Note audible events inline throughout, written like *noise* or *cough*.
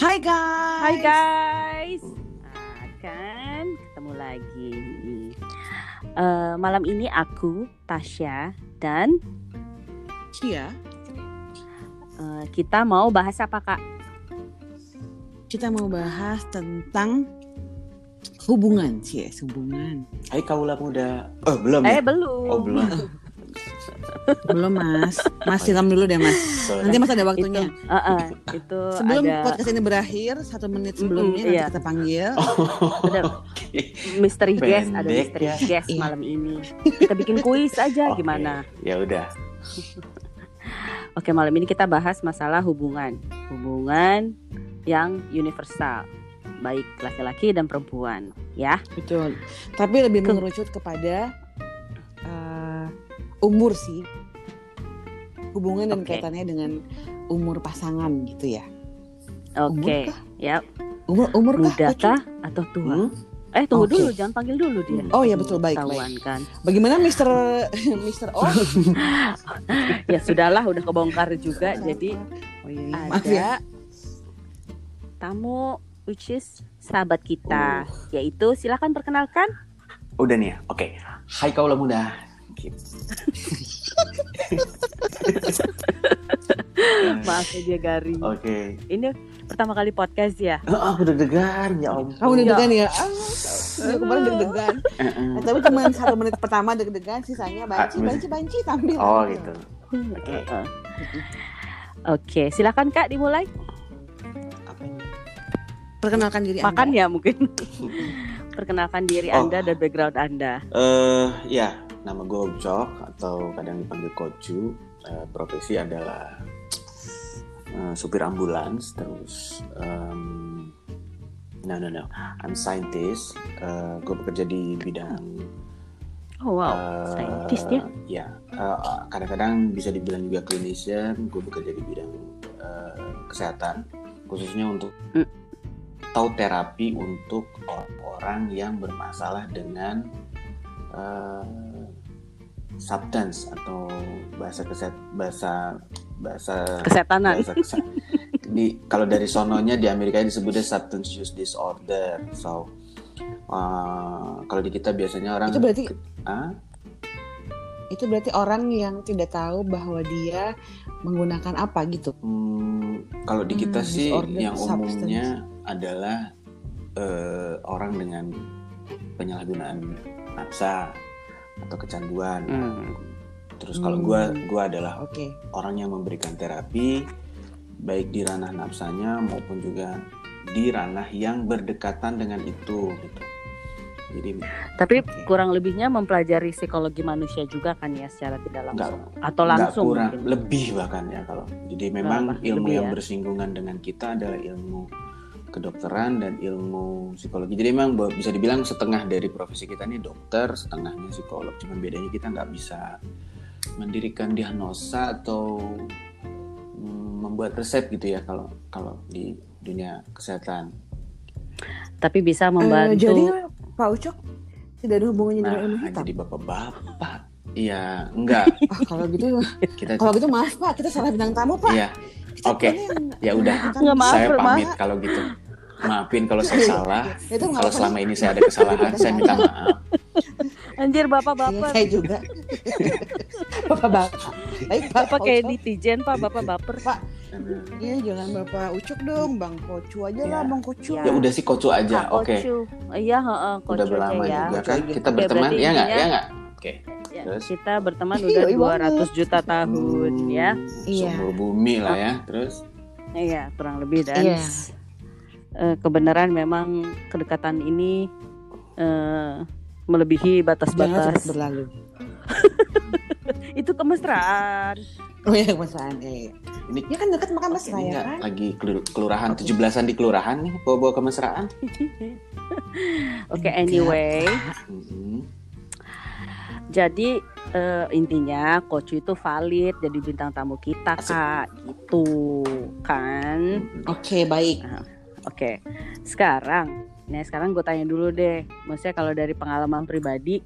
Hai guys. Hai guys. Nah, kan ketemu lagi. Eh, malam ini aku Tasya dan Cia, eh, kita mau bahas apa kak? kita mau bahas tentang hubungan, Cie, hubungan. Hai kaula muda. Oh belum Eh ya? belum. Oh belum. *laughs* Belum Mas. Mas siram dulu deh Mas. Nanti Mas ada waktunya. Eh, eh, itu Sebelum ada podcast ini berakhir, satu menit sebelumnya Mm, nanti iya. kita panggil. ada mystery guest, ada mystery ya. guest Iya. malam ini. Kita bikin kuis aja Oke, gimana? Ya udah. *laughs* Oke malam ini kita bahas masalah hubungan, hubungan yang universal, baik laki-laki dan perempuan, ya. Betul. Tapi lebih Ke- mengerucut kepada umur sih. Hubungan dan Oke. kaitannya dengan umur pasangan gitu ya. Oke, Umur kah? ya Umur umur kah? muda kah atau tua? Hmm? Eh tunggu Oke. dulu, jangan panggil dulu dia. Oh ya betul baik Ketahuan baik. kan. Bagaimana Mister *laughs* Mister O? *laughs* Ya sudahlah, udah kebongkar juga. Jadi oh, iya, iya. maaf ya. ada tamu which is sahabat kita, yaitu silakan perkenalkan. Udah nih ya. Oke. Hai kaula muda. Gitu. *laughs* Maaf ya dia garing. Oke. Ini pertama kali podcast ya. Ah, aku deg-degan ya ampun. Kamu deg-degan ya? Ah, Ya. kemarin deg-degan. Eh, tapi cuma satu menit pertama deg-degan, sisanya banci, Ah, banci, banci tampil. Oh gitu. Oke. Oke, silakan Kak dimulai. Apa ini? Perkenalkan diri Makan Anda. ya mungkin. *laughs* Perkenalkan diri Oh. Anda dan background Anda. Eh ya, nama gue Ucok atau kadang dipanggil Kocu. Eh, profesi adalah eh, supir ambulans terus em, no no no I'm scientist Eh, gue bekerja di bidang Oh wow, Eh, scientist ya. Ya, eh, kadang-kadang bisa dibilang juga clinician. Gue bekerja di bidang eh, kesehatan, khususnya untuk Mm. tahu terapi untuk orang-orang yang bermasalah dengan substance atau bahasa keset bahasa bahasa Kesetanan. bahasa kese- di kalau dari sononya di Amerika disebutnya substance use disorder. So eh, kalau di kita biasanya orang Itu berarti Ah? itu berarti orang yang tidak tahu bahwa dia menggunakan apa gitu. Hmm, kalau di kita Hmm, sih yang substance. umumnya adalah eh, orang dengan penyalahgunaan nafsa atau kecanduan. Hmm. Terus kalau Hmm. gua gua adalah Oke. orang yang memberikan terapi baik di ranah nafsanya maupun juga di ranah yang berdekatan dengan itu gitu. Jadi Tapi Oke. kurang lebihnya mempelajari psikologi manusia juga kan ya secara tidak Enggak, langsung atau nggak langsung kurang mungkin. lebih bahkan ya kalau jadi memang Wah, ilmu yang ya. bersinggungan dengan kita adalah ilmu kedokteran dan ilmu psikologi jadi memang bisa dibilang setengah dari profesi kita ini dokter setengahnya psikolog cuman bedanya kita nggak bisa mendirikan diagnosa atau mm, membuat resep gitu ya kalau kalau di dunia kesehatan Tapi bisa Eh, membantu. jadi Pak Ucok tidak ada hubungannya dengan nah ilmu hitam. jadi bapak-bapak iya enggak Ah, *laughs* kalau gitu kita kalau gitu maaf Pak, kita salah bintang tamu Pak. iya Oke. yang- Ya udah. maaf, saya pamit kalau gitu maafin kalau saya salah *laughs* Itu kalau selama ini saya ada kesalahan saya minta maaf Anjir Iya, bapak-bapak. saya juga. *laughs* Bapak bapak. Baik Pak. Bapak kayak netizen Pak, bapak baper. Iya, jangan Bapak Ucok dong, Bang Kocu aja lah, Ya. Bang Kocu. Ya. ya udah sih kocu aja oke Ocu. Iya, heeh, udah Kocu aja berlama ya. juga kan Oke, kita berteman ya nggak ya nggak oke Ya, Terus? kita berteman Iya, udah iya 200 juta tahun ya. Iya. seluruh bumi lah ya terus Iya, kurang lebih dan Iya. Eh, kebenaran memang kedekatan ini eh, melebihi batas-batas. berlalu. *laughs* Itu kemesraan. Oh iya, kemesraan. Eh. ini Ya kan dekat makan mesra ya kan? lagi kelur- kelurahan 17-an di kelurahan nih bawa-bawa kemesraan *laughs* Oke, anyway. Mhm. Jadi eh, intinya coach itu valid jadi bintang tamu kita Asik. kak gitu kan. Oke, baik. Oke sekarang, nah sekarang gue tanya dulu deh, maksudnya kalau dari pengalaman pribadi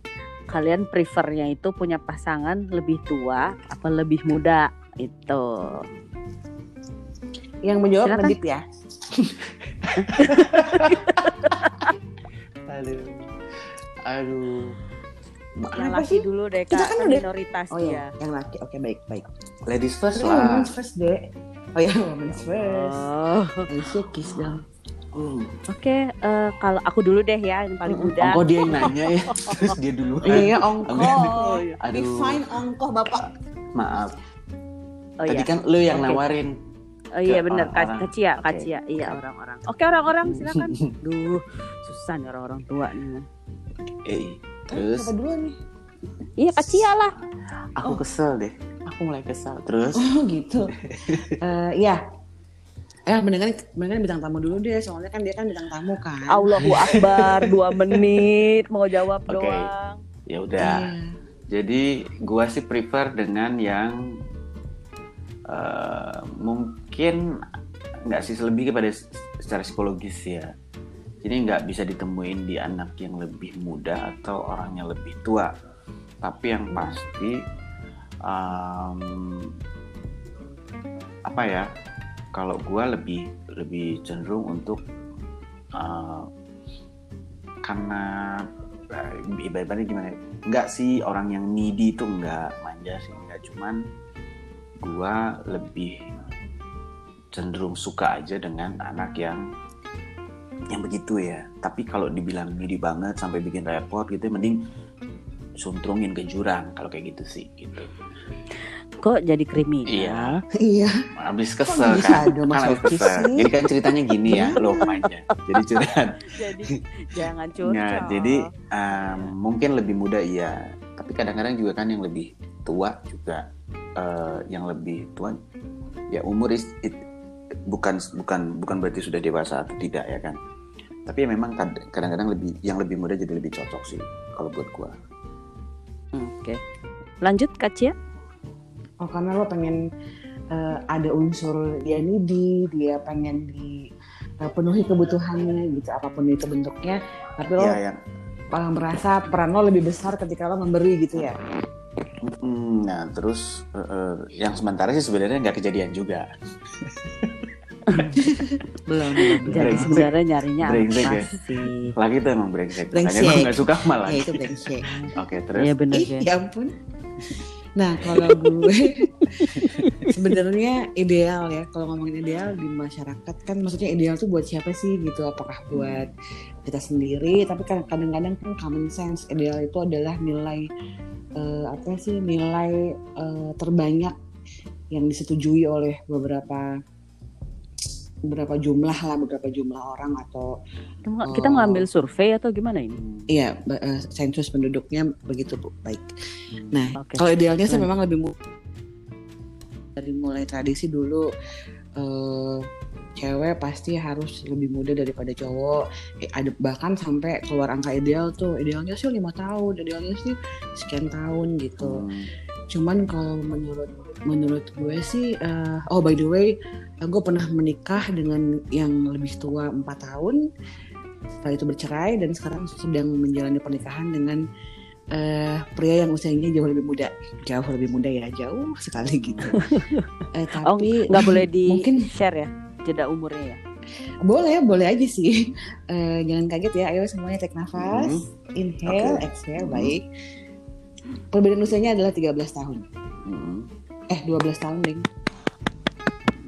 kalian prefernya itu punya pasangan lebih tua apa lebih muda itu? Yang menjawab Silakan. Medip ya. aduh aduh Yang laki sih? dulu deh Kita kak, kan kan udah- minoritas Oh iya, yang laki. Oke, baik, baik. ladies first lah women's first, Dek. Oh ya, women's first. Oh, kiss dong. Hmm. Oke, eh, kalau aku dulu deh ya, yang paling muda. Oh dia yang nanya ya terus dia duluan Iya, ya, ongkoh. Oh, Aduh. Define ongkoh, Bapak. maaf Oh tadi iya, kan lu yang Oke. nawarin oh iya benar. Kacia. Kacia, iya orang-orang. Oke orang-orang silakan. Duh, susah nih orang-orang tua nih. eh terus Siapa duluan nih? Iya Kacia lah. aku kesel deh aku mulai kesel terus Oh, gitu. *laughs* Eh, iya. Eh, mendingan, mendingan bintang tamu dulu deh, soalnya kan dia kan bintang tamu kan. Allahu Akbar, dua menit mau jawab Oke. doang. ya udah Iya. Jadi gua sih prefer dengan yang eh, mungkin nggak sih lebih kepada secara psikologis ya. Jadi nggak bisa ditemuin di anak yang lebih muda atau orang yang lebih tua. Tapi yang pasti em, apa ya? Kalau gua lebih lebih cenderung untuk eh, karena eh, ibaratnya gimana? ya, Enggak sih orang yang needy itu enggak manja sih enggak cuman gua lebih cenderung suka aja dengan anak yang yang begitu ya. Tapi kalau dibilang needy banget sampai bikin repot gitu mending suntrungin ke jurang kalau kayak gitu sih gitu. Kok jadi kriminal? Iya. Iya. Habis kesel kan. ada Kan habis kesel. sih? Jadi kan ceritanya gini ya, lo manja. Jadi curhat. *laughs* Jadi jangan curcol. Nah, jadi um, mungkin lebih muda iya, tapi kadang-kadang juga kan yang lebih tua juga eh, yang lebih tua ya umur is, it- bukan bukan bukan berarti sudah dewasa atau tidak ya kan. Tapi ya memang kad- kadang-kadang lebih yang lebih muda jadi lebih cocok sih kalau buat gua. Oke. Lanjut Kacia. Oh, karena lo pengen eh, ada unsur dia needy, dia pengen dipenuhi kebutuhannya gitu, apa pun itu bentuknya. Tapi lo Ya yang eh, merasa peran lo lebih besar ketika lo memberi gitu ya. nah terus eh, eh, yang sementara sih sebenarnya nggak kejadian juga. *laughs* *laughs* Belum, Jadi sebenarnya nyarinya Brengsek apa ya. sih? Lagi tuh emang brengsek. Makanya Brengsek. gua nggak suka malah. Ya itu brengsek. *laughs* Oke terus. Iya bener Ih, ya. ya ampun. Nah, kalau gue *laughs* sebenarnya ideal ya. Kalau ngomongin ideal di masyarakat kan maksudnya ideal tuh buat siapa sih gitu? Apakah buat kita sendiri? Tapi kan kadang-kadang kan common sense ideal itu adalah nilai eh, apa sih? Nilai eh, terbanyak yang disetujui oleh beberapa beberapa jumlah lah beberapa jumlah orang atau Kita- Oh. ngambil survei atau gimana ini? Iya, eh, sensus penduduknya begitu bu, baik. Nah, Oke. kalau idealnya sih memang lebih dari mulai tradisi dulu eh, cewek pasti harus lebih muda daripada cowok. Eh, ada bahkan sampai keluar angka ideal tuh, idealnya sih lima tahun, idealnya sih sekian tahun gitu. Hmm. Cuman kalau menurut menurut gue sih, eh, oh by the way, eh, gue pernah menikah dengan yang lebih tua empat tahun. Setelah itu bercerai dan sekarang sedang menjalani pernikahan dengan eh, pria yang usianya jauh lebih muda, jauh lebih muda ya, jauh sekali *laughs* gitu. Eh, Oh tapi nggak boleh *laughs* di mungkin share ya jeda umurnya ya. boleh, boleh aja sih. *laughs* Eh, jangan kaget ya, ayo semuanya tarik nafas, inhale, Oke. exhale, Hmm. baik. Perbedaan usianya adalah 13 tahun. Hmm. Eh, 12 tahun, Ding.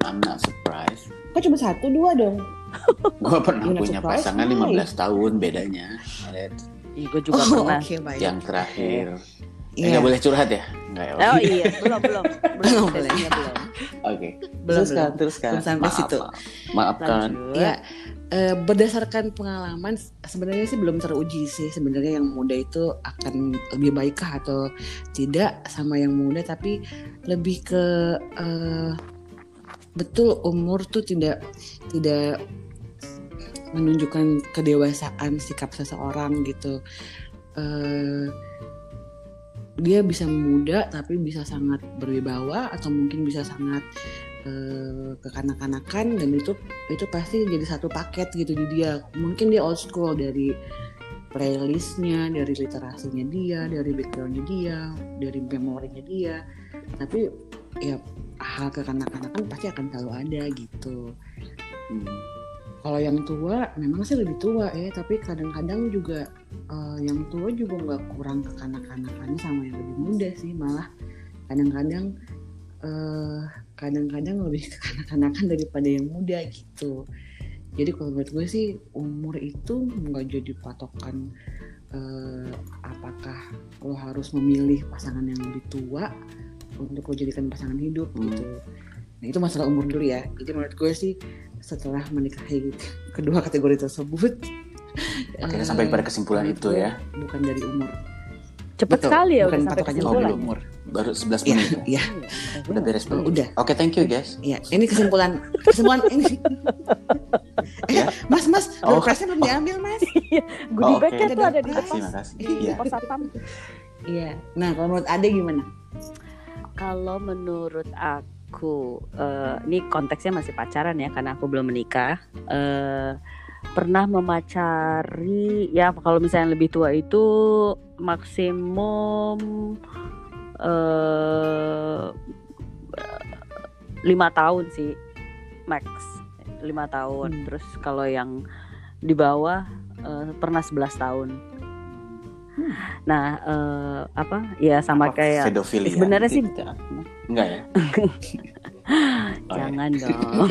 I'm not surprised. Kok cuma satu, dua dong? *laughs* Gue pernah You're punya pasangan why? 15 tahun bedanya. Lihat, Iya, gue juga oh, pernah. baik. Yang terakhir. Iya. nggak boleh curhat ya? Nggak ya? Oh iya, belum belum. *laughs* Belum Belum boleh. belum. *laughs* Oke. Belum, teruskan, belum. teruskan. Belum sampai Maaf, situ. maaf. Maafkan. Lanjut. Ya, eh, berdasarkan pengalaman sebenarnya sih belum teruji sih sebenarnya yang muda itu akan lebih baikkah atau tidak sama yang muda tapi lebih ke eh, betul umur tuh tidak tidak menunjukkan kedewasaan sikap seseorang gitu. Eh, dia bisa muda tapi bisa sangat berwibawa atau mungkin bisa sangat eh, kekanak-kanakan dan itu itu pasti jadi satu paket gitu di dia. Mungkin dia old school dari playlistnya dari literasinya dia dari backgroundnya dia dari memorinya dia. Tapi ya hal kekanak-kanakan pasti akan selalu ada gitu. Hmm. Kalau yang tua memang sih lebih tua ya tapi kadang-kadang juga uh, yang tua juga nggak kurang kekanak-kanakannya sama yang lebih muda sih malah kadang-kadang uh, kadang-kadang lebih *laughs* kekanak-kanakan daripada yang muda gitu. Jadi kalau menurut gue sih umur itu nggak jadi patokan uh, apakah lo harus memilih pasangan yang lebih tua untuk lo jadikan pasangan hidup gitu. Nah itu masalah umur dulu ya. Jadi menurut gue sih setelah menikahi kedua kategori tersebut. Akhirnya uh, sampai pada kesimpulan itu ya. Bukan dari umur. Cepet Betul. sekali ya bukan udah sampai kesimpulan. Oh, umur. Baru 11 menit. ya, ya. udah beres belum? udah. Oke okay, thank you guys. Ya ini kesimpulan. Kesimpulan ini. *laughs* Eh, ya? mas mas oh. presnya belum diambil mas? *laughs* Iya, goodie oh, okay. tuh ada di depan iya. iya. Nah kalau menurut Ade gimana? Kalau menurut aku aku uh, ini konteksnya masih pacaran ya karena aku belum menikah. Uh, pernah memacari ya kalau misalnya lebih tua itu maksimum uh, lima tahun sih max lima tahun. Hmm. terus kalau yang di bawah uh, pernah 11 tahun hmm. nah uh, apa ya sama apa kayak sebenarnya sih gitu. Enggak ya? *laughs* Jangan oh, *laughs* ya. dong.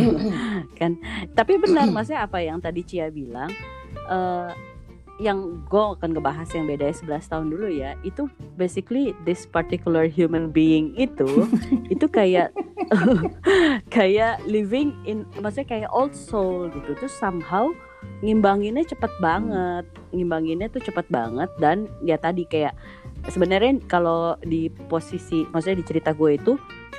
kan tapi benar maksudnya apa yang tadi Cia bilang uh, yang gue akan ngebahas yang beda 11 tahun dulu ya itu basically this particular human being itu *laughs* itu kayak kayak living in maksudnya kayak old soul gitu tuh somehow ngimbanginnya cepet banget. Ngimbanginnya tuh cepet banget dan ya tadi kayak sebenarnya kalau di posisi maksudnya di cerita gue itu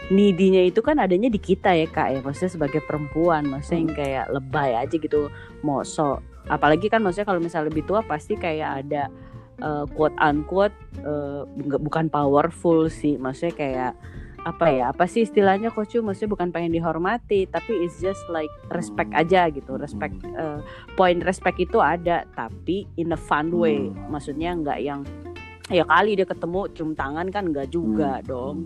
nidinya itu kan adanya di kita ya kak ya. Maksudnya sebagai perempuan maksudnya yang kayak lebay aja gitu mosok. Apalagi kan maksudnya kalau misalnya lebih tua pasti kayak ada uh, quote unquote uh, bukan powerful sih. Maksudnya kayak apa ya apa sih istilahnya coach? Maksudnya bukan pengen dihormati tapi it's just like respect aja gitu. Respect uh, point respect itu ada tapi in a fun way. Hmm. maksudnya nggak yang ya kali dia ketemu cium tangan kan enggak juga hmm. dong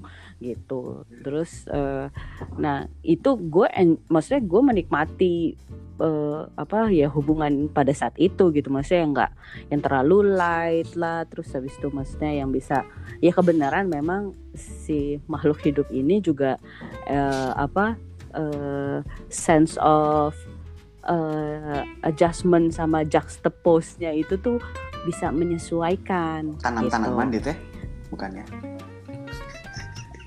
gitu. Terus uh, nah itu gue maksudnya gue menikmati uh, apa ya hubungan pada saat itu gitu. Maksudnya yang enggak yang terlalu light lah. Terus habis itu maksudnya yang bisa ya kebenaran memang si makhluk hidup ini juga uh, apa uh, sense of uh, adjustment sama juxtapose-nya itu tuh bisa menyesuaikan tanam-tanaman gitu. gitu ya bukan ya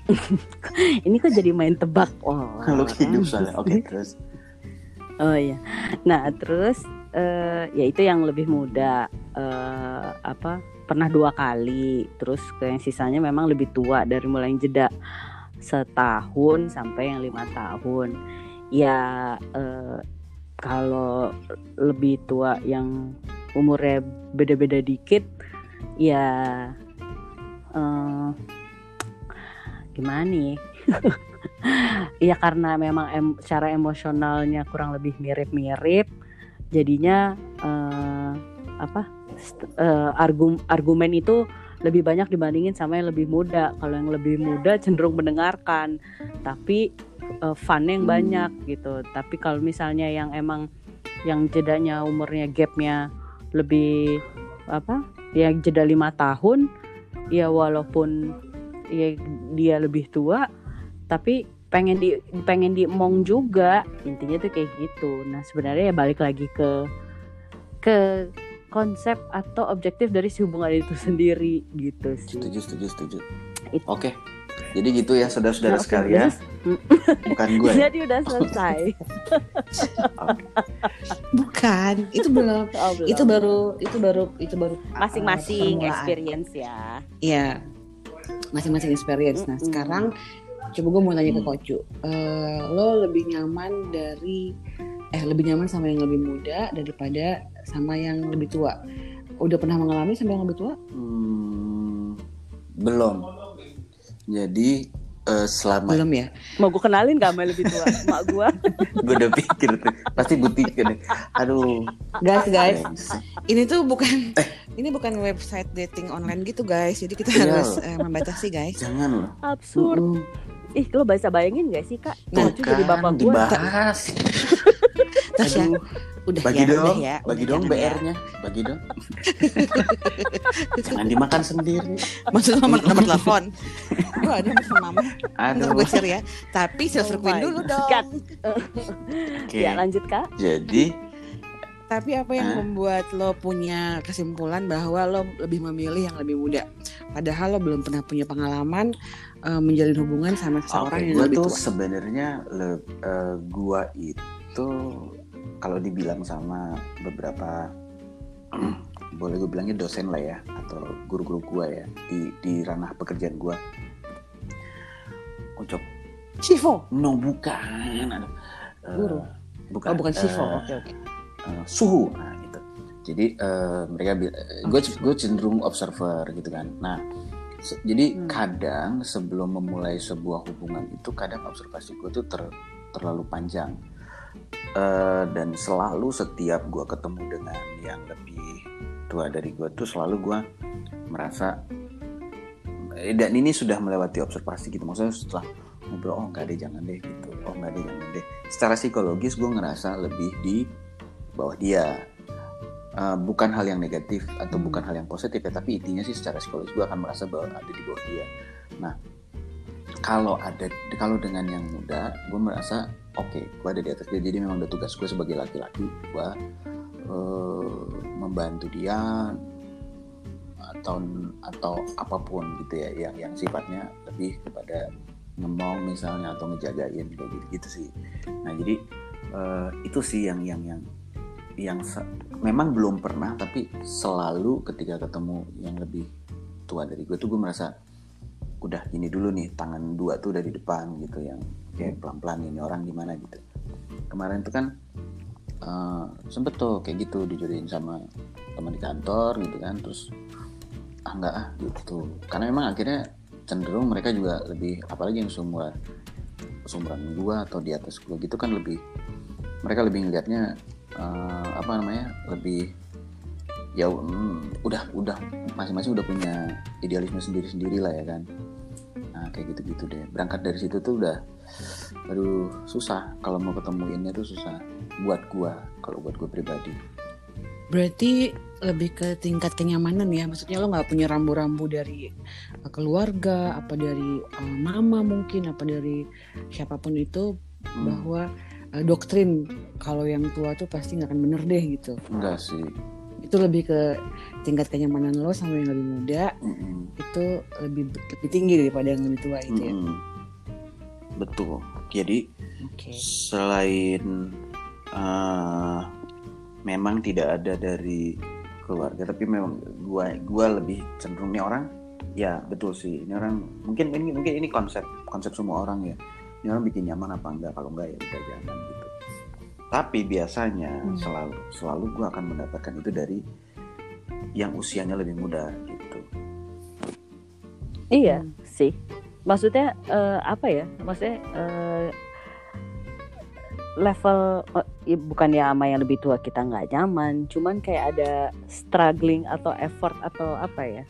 *laughs* ini kok jadi main tebak? Oh kalau hidup soalnya. Oke okay, terus oh iya. Nah terus uh, ya itu yang lebih muda uh, apa pernah dua kali. Terus ke yang sisanya memang lebih tua dari mulai yang jeda setahun sampai yang lima tahun. Ya uh, kalau lebih tua yang umurnya beda-beda dikit ya uh, gimana nih *laughs* ya karena memang em cara emosionalnya kurang lebih mirip-mirip jadinya uh, apa uh, argum argumen itu lebih banyak dibandingin sama yang lebih muda. Kalau yang lebih muda cenderung mendengarkan tapi uh, fun yang banyak gitu. Tapi kalau misalnya yang emang yang jedanya umurnya gapnya lebih apa ya jeda lima tahun ya walaupun ya dia lebih tua tapi pengen di pengen diemong juga intinya tuh kayak gitu nah sebenarnya ya balik lagi ke ke konsep atau objektif dari si hubungan itu sendiri gitu sih setuju setuju setuju oke okay. Jadi gitu ya saudara-saudara okay, sekalian. Bukan gue. *laughs* Jadi udah selesai. *laughs* Bukan, itu belum. *laughs* Oh, belum. Itu baru itu baru itu baru masing-masing uh, experience ya. Iya. Masing-masing experience. Nah, mm -hmm. sekarang coba gue mau tanya ke Kocu. Uh, lo lebih nyaman dari eh lebih nyaman sama yang lebih muda daripada sama yang lebih tua. Udah pernah mengalami sama yang lebih tua? Hmm, belum. Jadi uh, selama belum ya? Mau gue kenalin gak sama lebih tua? Mak gue *laughs* gue udah pikir tuh. Pasti butik kan aduh. Guys guys. Ini tuh bukan eh. ini bukan website dating online gitu guys. Jadi kita iya. harus uh, membatasi guys. Jangan loh. Absurd. Uh -uh. Ih, lo bisa bayangin gak sih kak? Nah, kan, jadi bapak gue. Dibahas. *laughs* Tasya, Udah bagi ya, dong, udah ya. bagi udah dong ya. BR-nya, bagi dong. *laughs* Jangan dimakan sendiri. Maksudnya nomor, nomor telepon. Gue ada sama mama. Ntar Aduh. gue share ya. Tapi silver Oh queen my dulu dong. Oke. Ya lanjut kak. Jadi Tapi apa yang Hah? membuat lo punya kesimpulan bahwa lo lebih memilih yang lebih muda? Padahal lo belum pernah punya pengalaman eh, menjalin hubungan sama seseorang yang gua lebih tuh tua. sebenarnya le- eh, gua itu kalau dibilang sama beberapa *clears throat* boleh gue bilangnya dosen lah ya atau guru-guru gua ya di di ranah pekerjaan gua. Ucap, Shivo. no bukan. Eh, Guru? Bukan. Oh bukan Shivo. Eh, Oke oke. eh, suhu nah gitu jadi eh, mereka gue gue cenderung observer gitu kan nah jadi Hmm. kadang sebelum memulai sebuah hubungan itu kadang observasi gue tuh ter- terlalu panjang. Eh, dan selalu setiap gue ketemu dengan yang lebih tua dari gue tuh selalu gue merasa eh, dan ini sudah melewati observasi gitu. Maksudnya setelah ngobrol oh nggak deh jangan deh gitu. Oh nggak deh jangan deh. Secara psikologis gue ngerasa lebih di bawah dia Eh, bukan hal yang negatif atau Hmm. bukan hal yang positif ya tapi intinya sih secara psikologis gue akan merasa bahwa ada di bawah dia nah kalau ada kalau dengan yang muda gue merasa oke gue ada di atas dia jadi memang udah tugas gue sebagai laki-laki gue eh, membantu dia atau atau apa pun gitu ya yang yang sifatnya lebih kepada ngomong misalnya atau ngejagain kayak gitu gitu sih nah jadi eh, itu sih yang yang yang yang memang belum pernah tapi selalu ketika ketemu yang lebih tua dari gue tuh gue merasa udah gini dulu nih tangan dua tuh dari depan gitu yang kayak pelan-pelan ini orang gimana? gitu. Kemarin tuh kan eh, sempet tuh kayak gitu dijodohin sama teman di kantor gitu kan terus ah enggak ah gitu. Karena memang akhirnya cenderung mereka juga lebih apalagi yang seumuran seumuran gua atau di atas gua gitu kan lebih mereka lebih ngelihatnya eh, apa namanya lebih ya mm, udah udah masing-masing udah punya idealisme sendiri-sendiri lah ya kan. Nah kayak gitu-gitu deh. Berangkat dari situ tuh udah aduh susah. Kalau mau ketemuinnya tuh susah buat gua kalau buat gua pribadi. Berarti lebih ke tingkat kenyamanan ya. Maksudnya lo nggak punya rambu-rambu dari eh, keluarga, apa dari eh, mama mungkin, apa dari siapa pun itu Hmm, bahwa eh, doktrin kalau yang tua tuh pasti nggak akan bener deh gitu. enggak sih Itu lebih ke tingkat kenyamanan lo sama yang lebih muda Mm-mm. itu lebih lebih tinggi daripada yang lebih tua itu ya. Mm-mm. betul jadi Oke. selain eh, memang tidak ada dari keluarga tapi memang gua gua lebih cenderung nih orang ya betul sih ini orang mungkin ini mungkin ini konsep konsep semua orang ya ini orang bikin nyaman apa enggak kalau enggak ya udah jangan gitu tapi biasanya Hmm. selalu selalu gua akan mendapatkan itu dari yang usianya lebih muda gitu Iya Hmm. sih. Maksudnya eh, apa ya? Maksudnya eh, level eh, ya bukan ya sama yang lebih tua kita nggak nyaman, cuman kayak ada struggling atau effort atau apa ya?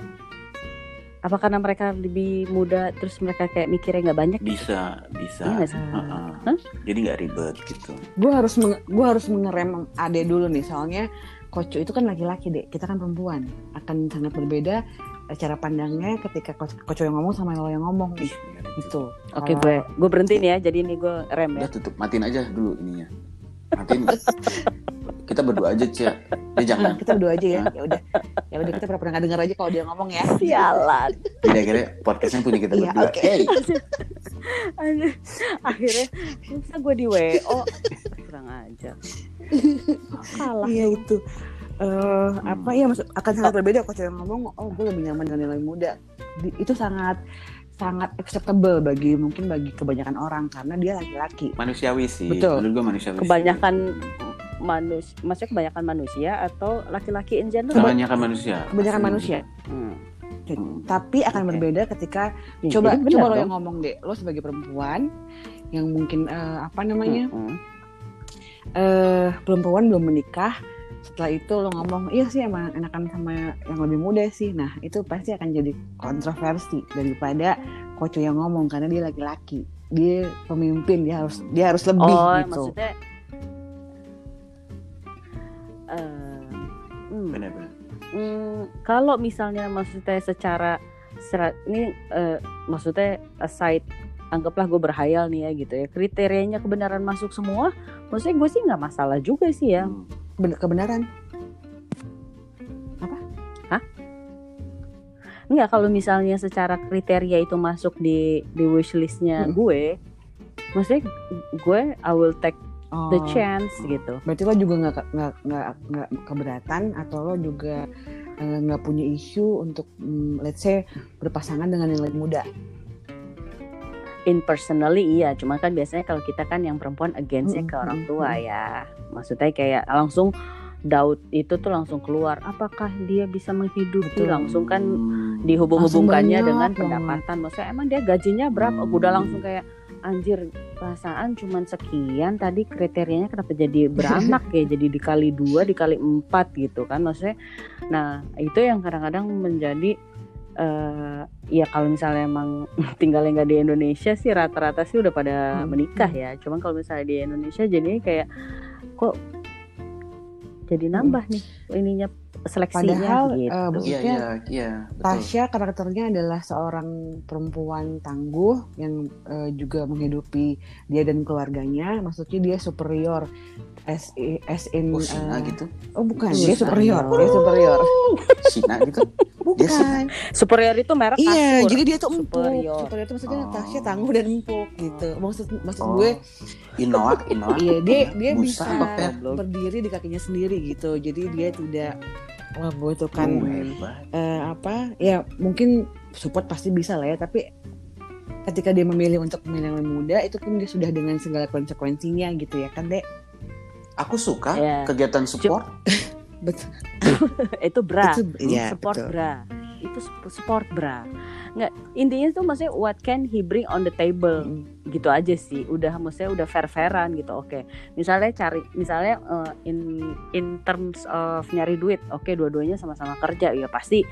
Apa karena mereka lebih muda terus mereka kayak mikirnya nggak banyak? bisa bisa Iya sih? Heeh. Hah? jadi nggak ribet gitu Gue harus gua harus mengerem Ade dulu nih soalnya Koco itu kan laki-laki deh, kita kan perempuan akan sangat berbeda cara pandangnya ketika Koco, yang ngomong sama lo yang ngomong Ih, nih gitu. Oke Kalau- gue gue berhenti nih ya. Jadi ini gue rem ya. Udah tutup, matiin aja dulu ininya. Matiin. kita berdua aja, Cia. Ya jangan. kita berdua aja ya. Ya udah. Ya udah kita pernah dengar aja kalau dia ngomong ya. Sialan. Jadi akhirnya podcastnya punya kita Iya, berdua. oke. Hey, Aduh, Akhirnya masa gue di WO kurang aja. Kalah. Iya itu. Eh apa ya maksud akan sangat berbeda Koco yang ngomong oh gue lebih nyaman dengan yang lebih muda. Di- itu sangat sangat acceptable bagi mungkin bagi kebanyakan orang karena dia laki-laki. manusiawi sih. Betul. Menurut gua manusiawi. Kebanyakan manusia, maksudnya kebanyakan manusia atau laki-laki in general? Kebanyakan manusia. Kebanyakan Pasti manusia. Hmm. Hmm. Tapi akan Oke. berbeda ketika Ya, coba coba lo yang ngomong deh lo sebagai perempuan yang mungkin eh, apa namanya Mm-mm. eh perempuan belum menikah setelah itu lo ngomong iya sih emang enakan sama yang lebih muda sih. Nah itu pasti akan jadi kontroversi daripada koco yang ngomong karena dia laki-laki. Dia pemimpin dia harus dia harus lebih Oh, gitu. maksudnya uh, hmm, benar-benar hmm, kalau misalnya maksudnya secara serat ini uh, maksudnya aside anggaplah gue berhayal nih ya gitu ya kriterianya kebenaran masuk semua maksudnya gue sih nggak masalah juga sih ya. Hmm. Ben- kebenaran. Enggak kalau misalnya secara kriteria itu masuk di di wishlistnya Hmm. gue maksudnya gue I will take the Oh, chance gitu. Berarti lo juga nggak nggak nggak nggak keberatan atau lo juga eh, nggak punya isu untuk mm, let's say berpasangan dengan yang lebih muda in personally iya. Cuma kan biasanya kalau kita kan yang perempuan againstnya ke orang tua ya. Maksudnya kayak langsung doubt itu tuh langsung keluar. Apakah dia bisa menghidupi? Betul. langsung kan dihubung-hubungkannya dengan pendapatan. Maksudnya emang dia gajinya berapa? Hmm. udah langsung kayak anjir perasaan cuman sekian tadi kriterianya kenapa jadi beranak *laughs* ya? Jadi dikali dua dikali empat gitu kan. Maksudnya nah itu yang kadang-kadang menjadi eh ya kalau misalnya emang *laughs* tinggalnya nggak di Indonesia sih rata-rata sih udah pada Hmm. menikah ya cuman kalau misalnya di Indonesia jadinya kayak kok jadi nambah nih ininya seleksinya Padahal, gitu eh, Iya maksudnya iya iya betul. Tasya karakternya adalah seorang perempuan tangguh yang eh, juga menghidupi dia dan keluarganya. Maksudnya dia superior as, as in Oh, Sina eh, gitu. oh bukan Iya, dia superior, superior. dia superior. Sina gitu. *laughs* Bukan. superior itu merek Iya, kasur. jadi dia tuh empuk. Superior. Superior itu maksudnya Oh. Tasya tangguh dan empuk gitu. Maksud maksud Oh. gue Inoa, *laughs* Inoa. iya dia dia Musa bisa ya? berdiri di kakinya sendiri gitu. Jadi dia tidak membutuhkan Oh, eh, apa ya mungkin support pasti bisa lah ya tapi ketika dia memilih untuk memilih yang lebih muda itu pun dia sudah dengan segala konsekuensinya gitu ya kan dek Aku suka Iya. kegiatan support. *laughs* betul. *laughs* Itu bra. Itu ya support betul. bra. Itu support bra. Nggak intinya tuh maksudnya what can he bring on the table? Mm. gitu aja sih. Udah maksudnya udah fair fairan gitu oke. Misalnya cari misalnya uh, in in terms of nyari duit oke dua-duanya sama-sama kerja ya pasti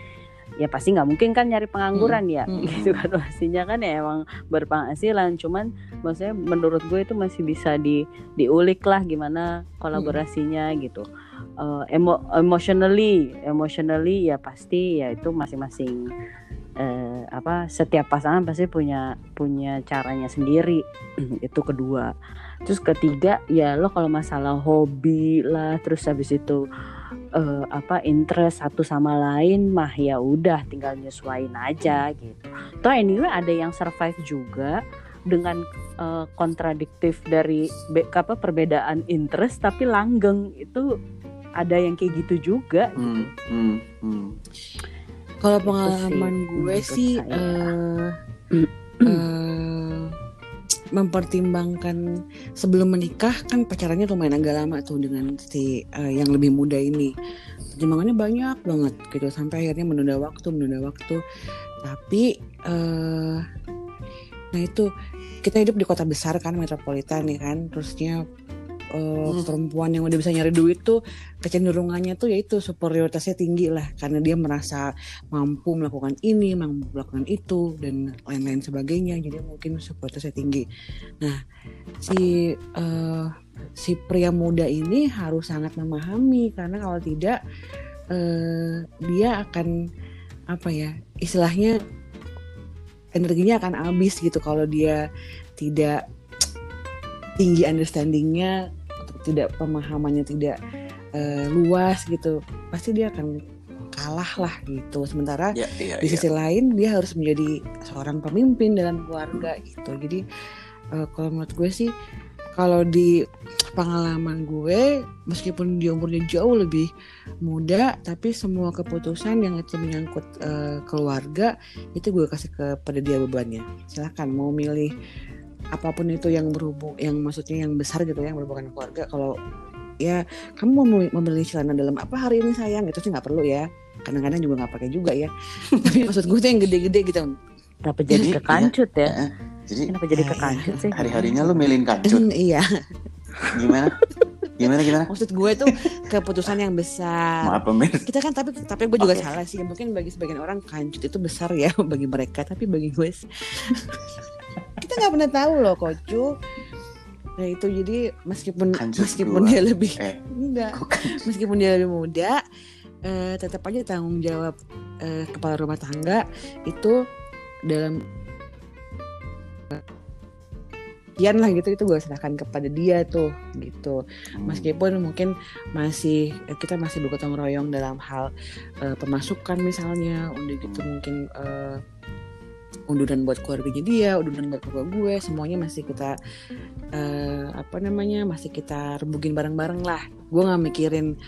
ya pasti nggak mungkin kan nyari pengangguran ya. Hmm. gitu kan *laughs* pastinya kan ya emang berpenghasilan. Cuman maksudnya menurut gue itu masih bisa di diulik lah gimana kolaborasinya gitu Eh, emo emotionally emotionally ya pasti ya itu masing-masing eh, apa setiap pasangan pasti punya punya caranya sendiri. *clears throat* Itu kedua. Terus ketiga ya lo kalau masalah hobi lah terus habis itu eh, apa interest satu sama lain mah ya udah tinggal nyesuain aja gitu. Toh anyway ada yang survive juga dengan eh, kontradiktif dari be- apa perbedaan interest tapi langgeng. Itu ada yang kayak gitu juga gitu. Hmm, hmm, hmm. kalau Itu pengalaman sih gue sih eh, eh, mempertimbangkan sebelum menikah kan pacarannya lumayan agak lama tuh dengan si eh, yang lebih muda ini pertimbangannya banyak banget gitu sampai akhirnya menunda waktu menunda waktu tapi eh nah itu kita hidup di kota besar kan metropolitan ya kan terusnya eh, Hmm. perempuan yang udah bisa nyari duit tuh kecenderungannya tuh yaitu superioritasnya tinggi lah. Karena dia merasa mampu melakukan ini mampu melakukan itu dan lain-lain sebagainya. Jadi mungkin superioritasnya tinggi. Nah si eh, si pria muda ini harus sangat memahami. Karena kalau tidak eh, dia akan apa ya istilahnya energinya akan habis gitu. Kalau dia tidak tinggi understandingnya tidak pemahamannya tidak eh, luas gitu pasti dia akan kalah lah gitu. Sementara Ya, iya, di iya. sisi lain dia harus menjadi seorang pemimpin dalam keluarga gitu. Jadi eh, kalau menurut gue sih kalau di pengalaman gue meskipun dia umurnya jauh lebih muda tapi semua keputusan yang itu menyangkut eh, keluarga itu gue kasih kepada dia bebannya. Silahkan mau milih apa pun itu yang berhubung yang maksudnya yang besar gitu ya yang berhubungan keluarga kalau ya kamu mau memilih- membeli celana dalam apa hari ini sayang itu sih nggak perlu ya kadang-kadang juga nggak pakai juga ya *laughs* tapi maksud gue tuh yang gede-gede gitu Kenapa jadi Jadi, kekancut ya? Eh, Jadi Kenapa jadi Ya, kekancut sih? hari-harinya lu milin kancut. *laughs* iya Gimana? Gimana gimana? maksud gue tuh keputusan yang besar Maaf Pemir. kita kan tapi tapi gue juga salah sih mungkin bagi sebagian orang kancut itu besar ya *laughs* bagi mereka tapi bagi gue sih- kita nggak pernah tahu loh kocu Nah itu jadi meskipun meskipun dua. dia lebih Eh, enggak meskipun dia lebih muda eh, tetap aja tanggung jawab eh, kepala rumah tangga itu dalam kian lah gitu itu gue serahkan kepada dia tuh gitu Hmm. meskipun mungkin masih eh, kita masih bergotong royong dalam hal eh, pemasukan misalnya udah gitu mungkin eh, unduran buat keluarganya dia unduran buat keluarga gue semuanya masih kita eh, apa namanya masih kita rebugin bareng-bareng lah gue nggak mikirin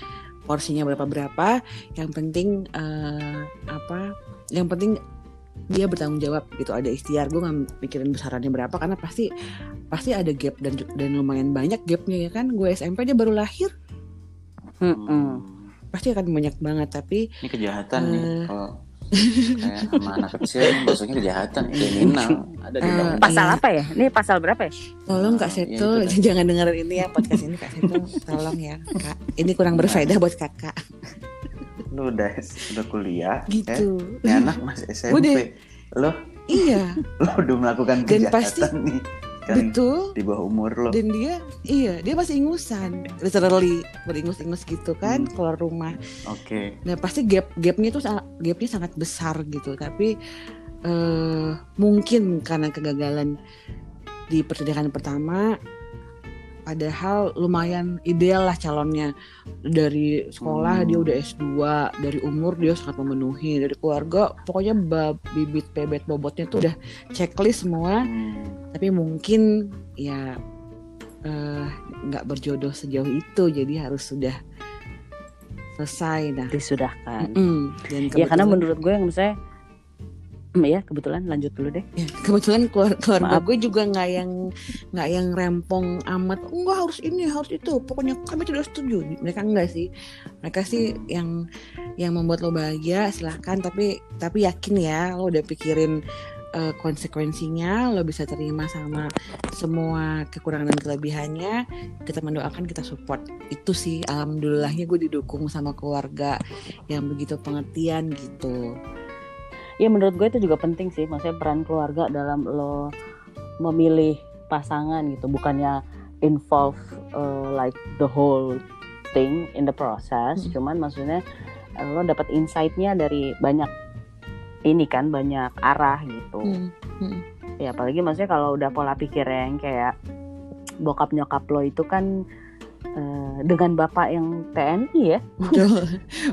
porsinya berapa berapa yang penting eh, apa yang penting dia bertanggung jawab gitu ada ikhtiar gue nggak mikirin besarannya berapa karena pasti pasti ada gap dan dan lumayan banyak gapnya ya kan gue SMP dia baru lahir Mm-mm. Hmm. pasti akan banyak banget tapi Ini kejahatan nih. Eh. Kalau kayak sama anak kecil, maksudnya kejahatan kriminal ada di Eh, undang Pasal Iya. apa ya? Ini pasal berapa ya? tolong kak Ah, Seto iya, itu *laughs* jangan dengerin ini ya podcast ini kak Seto tolong ya kak ini kurang berfaedah buat kakak Lu udah udah kuliah, eh, gitu ini anak masih SMP. Udah. Lo iya lo udah melakukan Dan kejahatan pasti- nih. Kan betul di bawah umur lo. dan dia iya dia masih ingusan literally beringus-ingus gitu kan Hmm. keluar rumah Oke. Nah pasti gap gapnya itu sa- gapnya sangat besar gitu. Tapi eh, mungkin karena kegagalan di persidangan pertama, padahal lumayan ideal lah calonnya dari sekolah Hmm. dia udah S2 dari umur dia sangat memenuhi dari keluarga pokoknya bab, bibit bebet bobotnya tuh udah checklist semua Hmm. tapi mungkin ya eh, nggak berjodoh sejauh itu jadi harus sudah selesai nah Disudahkan. Mm, dan Ya karena menurut gue yang misalnya ya kebetulan lanjut dulu deh. ya, kebetulan keluar- keluarga Maaf. gue juga nggak yang nggak yang rempong amat. Enggak harus ini harus itu. Pokoknya kami tidak setuju. Mereka enggak sih. Mereka sih yang yang membuat lo bahagia silahkan. Tapi tapi yakin ya lo udah pikirin eh, konsekuensinya. Lo bisa terima sama semua kekurangan dan kelebihannya. Kita mendoakan kita support. Itu sih alhamdulillahnya gue didukung sama keluarga yang begitu pengertian gitu Ya menurut gue itu juga penting sih, maksudnya peran keluarga dalam lo memilih pasangan gitu, bukannya involve uh, like the whole thing in the process, Hmm. cuman maksudnya uh, lo dapat insight-nya dari banyak ini kan, banyak arah gitu. Hmm, hmm. Ya apalagi maksudnya kalau udah pola pikir yang kayak bokap nyokap lo itu kan uh, dengan bapak yang TNI ya.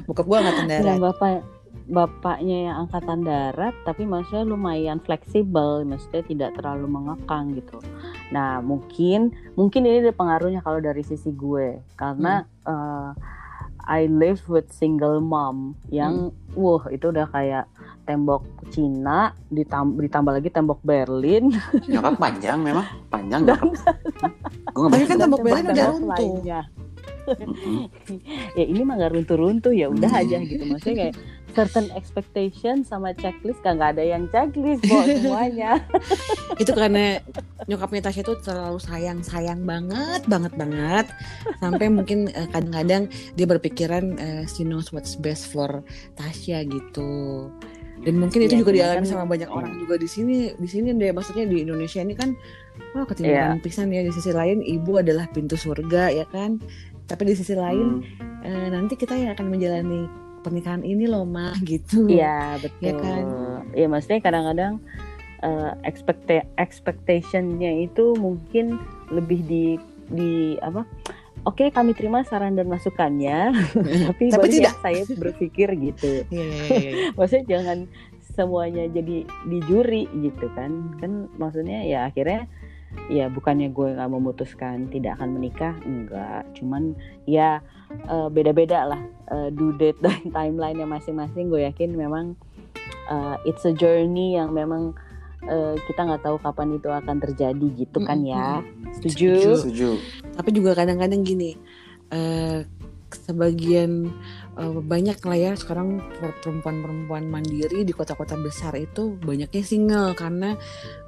Bokap gue angkatan darat. dengan bapak bapaknya yang angkatan darat tapi maksudnya lumayan fleksibel maksudnya tidak terlalu mengekang gitu. Nah mungkin mungkin ini ada pengaruhnya kalau dari sisi gue. Karena uh, I live with single mom yang wah itu udah kayak tembok Cina ditam- ditambah lagi tembok Berlin. Nyokap panjang memang panjang nyokap. Gue Tapi kan tembok Berlin udah runtuh. *laughs* ya ini mah gak runtuh-runtuh ya udah Hmm. aja gitu. Maksudnya kayak certain expectation sama checklist kagak ada yang checklist kok *laughs* semuanya. Itu karena nyokapnya Tasya tuh terlalu sayang sayang banget banget banget. Sampai mungkin eh, kadang-kadang dia berpikiran eh, she knows what's best for Tasya gitu. Dan mungkin itu Iya, juga dialami kan- sama banyak orang juga di sini di sini deh. Maksudnya di Indonesia ini kan wah ketimpangan pisan ya. Di sisi lain ibu adalah pintu surga ya kan? Tapi di sisi lain Hmm. eh, nanti kita yang akan menjalani pernikahan ini loh mah *laughs* gitu Iya betul Ya kan? ya maksudnya kadang-kadang eh, expecta- expectationnya itu mungkin lebih di di apa Oke, kami terima saran dan masukannya, *laughs* tapi, Tapi tidak. saya berpikir gitu. *laughs* Iya, iya. maksudnya jangan semuanya jadi di juri gitu kan kan maksudnya ya akhirnya ya bukannya gue nggak memutuskan tidak akan menikah enggak cuman ya eh, beda-beda lah eh, due date dan *laughs* timeline yang masing-masing. Gue yakin memang eh, it's a journey yang memang eh, kita nggak tahu kapan itu akan terjadi gitu kan ya. Setuju. Setuju. tapi juga kadang-kadang gini eh sebagian eh, banyak lah ya sekarang per- perempuan-perempuan mandiri di kota-kota besar itu banyaknya single karena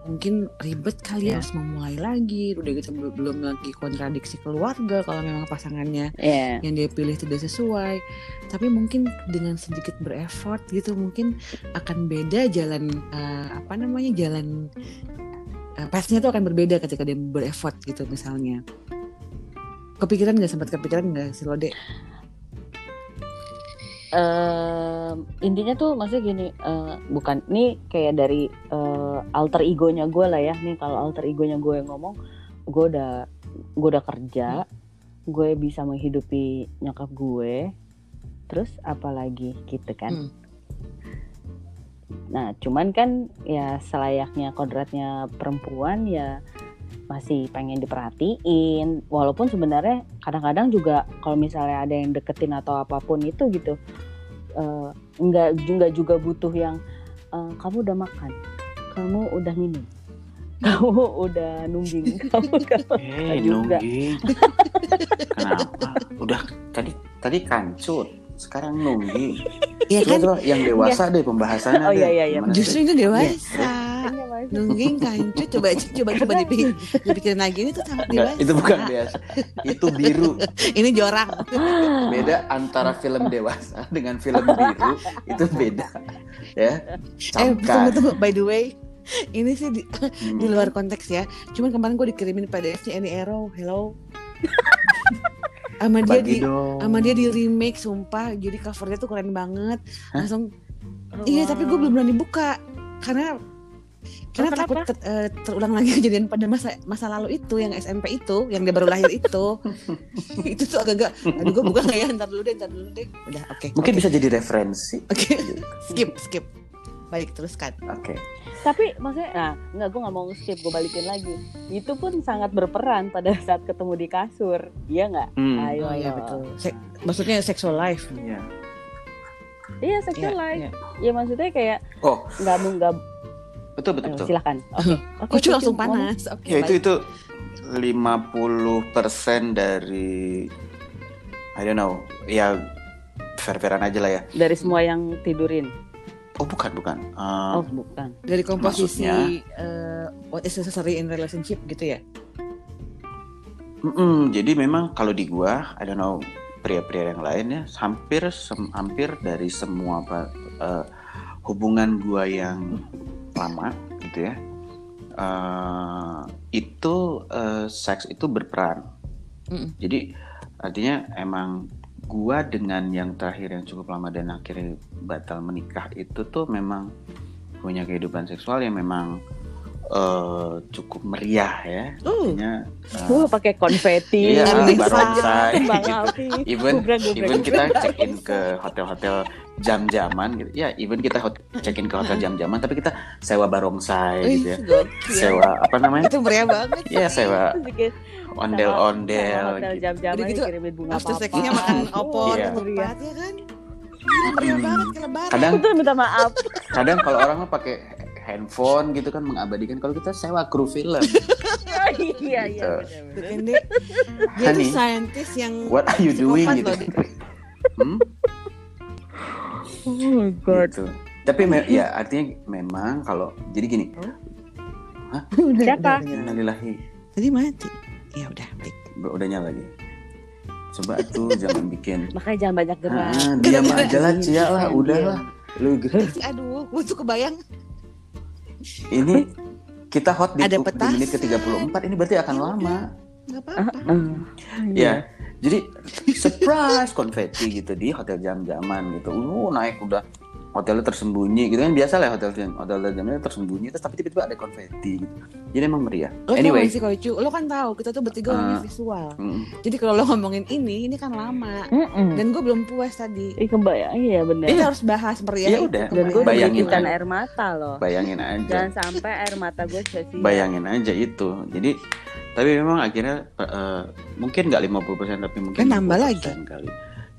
mungkin ribet kali ya Ya. harus memulai lagi udah gitu bel- belum lagi kontradiksi keluarga kalau memang pasangannya ya yang dia pilih tidak sesuai tapi mungkin dengan sedikit berefort gitu mungkin akan beda jalan eh, apa namanya jalan uh, pace-nya tuh akan berbeda ketika dia bereffort gitu misalnya. Kepikiran nggak sempat kepikiran nggak si Lode? Uh, intinya tuh maksudnya gini uh, bukan ini kayak dari uh, alter egonya gue lah ya. Nih kalau alter egonya gue yang ngomong gue udah gue udah kerja gue bisa menghidupi nyokap gue. Terus apalagi gitu kan? Hmm. nah cuman kan ya selayaknya kodratnya perempuan ya masih pengen diperhatiin walaupun sebenarnya kadang-kadang juga kalau misalnya ada yang deketin atau apa pun itu gitu eh, nggak nggak juga butuh yang eh, kamu udah makan kamu udah minum *laughs* kamu udah nungging *laughs* kamu udah Eh, juga. nungging. *laughs* Kenapa? Udah tadi tadi kancut, sekarang nungging. Iya kan? yang dewasa deh pembahasannya Oh, deh. iya, iya, iya. Justru sih? ini dewasa. Iya, Mas. Nungging kancut *laughs* coba coba coba dipikir, dipikirin lagi ini tuh sangat dewasa. itu bukan biasa. Itu biru. *laughs* Ini jorang. Beda antara film dewasa dengan film biru itu beda. Ya. Eh tunggu tunggu by the way. Ini sih di, Hmm. di luar konteks ya. Cuman kemarin gue dikirimin PDF-nya Any Arrow. Hello. sama dia Bagi di sama dia di remake sumpah. Jadi covernya tuh keren banget. Hah? Langsung Oh, iya wow. tapi gue belum berani buka karena karena Oh, takut kenapa? ter- eh, terulang lagi *laughs* kejadian pada masa masa lalu itu yang SMP itu yang dia baru lahir itu *laughs* itu tuh agak-agak aduh gue buka nggak ya ntar dulu deh ntar dulu deh udah oke Mungkin oke. bisa jadi referensi. oke *laughs* skip skip baik teruskan Oke. tapi maksudnya nah nggak gue nggak mau skip gue balikin lagi itu pun sangat berperan pada saat ketemu di kasur iya nggak Hmm. ayo oh iya betul Se- maksudnya sexual life Iya. iya sexual Iya, life iya. ya maksudnya kayak Oh, nggak mau nggak betul betul betul. silakan *laughs* oke oke Kucu Kucu, langsung panas oke Ya itu baik. itu 50% dari I don't know, ya fair-fairan aja lah ya. dari semua yang tidurin Oh bukan bukan. Eh, oh bukan dari komposisi Maksudnya? eh, what is necessary in relationship gitu ya mm-mm, jadi memang kalau di gua, I don't know pria-pria yang lain ya, hampir sem- hampir dari semua apa, eh, hubungan gua yang lama gitu ya, eh, itu eh, seks itu berperan. Mm-mm. Jadi artinya emang gua dengan yang terakhir yang cukup lama dan akhirnya batal menikah itu tuh memang punya kehidupan seksual yang memang eh, cukup meriah ya. uh Artinya eh, *laughs* Wah pakai konfeti, Iya, barongsai. Api, *laughs* even even kita check in ke hotel-hotel jam-jaman gitu. Ya, even kita check in ke hotel jam-jaman tapi kita sewa barongsai gitu ya. gokil. Sewa apa namanya? itu meriah banget Iya, sewa ondel-ondel hotel gitu. jam-jaman gitu, dikirimin bunga after makan opor Iya. ke tempat ya kan meriah banget lebaran Kadang minta maaf. kadang kalau orang mah pakai handphone gitu kan mengabadikan kalau kita sewa kru film *laughs* iya Gitu. iya. Bukan, Dek. dia tuh saintis yang what are you doing gitu. Hmm? Oh my god. gitu tapi me- ya artinya memang kalau jadi gini Udah, Siapa? udah, udah nyala. innalillahi tadi mati ya udah baik udah nyala lagi coba tuh *laughs* jangan bikin Makanya jangan banyak gerak. ah, diam aja lah cia lah Diam, udah diam. lah lu gitu. aduh gue tuh kebayang ini kita hot di, Ada di menit ke petasan. 34 ini berarti akan lama. nggak apa-apa. Hmm. ya jadi surprise konfeti gitu di hotel jam-jaman gitu. Uh naik udah hotelnya tersembunyi gitu kan biasa lah hotel hotel jamnya tersembunyi terus tapi tiba-tiba ada konfeti gitu jadi emang meriah lo anyway sih Koicu lo kan tahu kita tuh bertiga orangnya Ah. visual mm, jadi kalau lo ngomongin ini ini kan lama Mm-mm. dan gue belum puas tadi Ih kebayang iya benar. kita harus bahas meriah Iya itu udah. Dan gue Bayangin aja. air mata loh. bayangin aja Jangan sampai air mata gue sia-sia. bayangin aja itu jadi tapi memang akhirnya eh, mungkin nggak 50% tapi mungkin Kan nambah 50% lagi. kali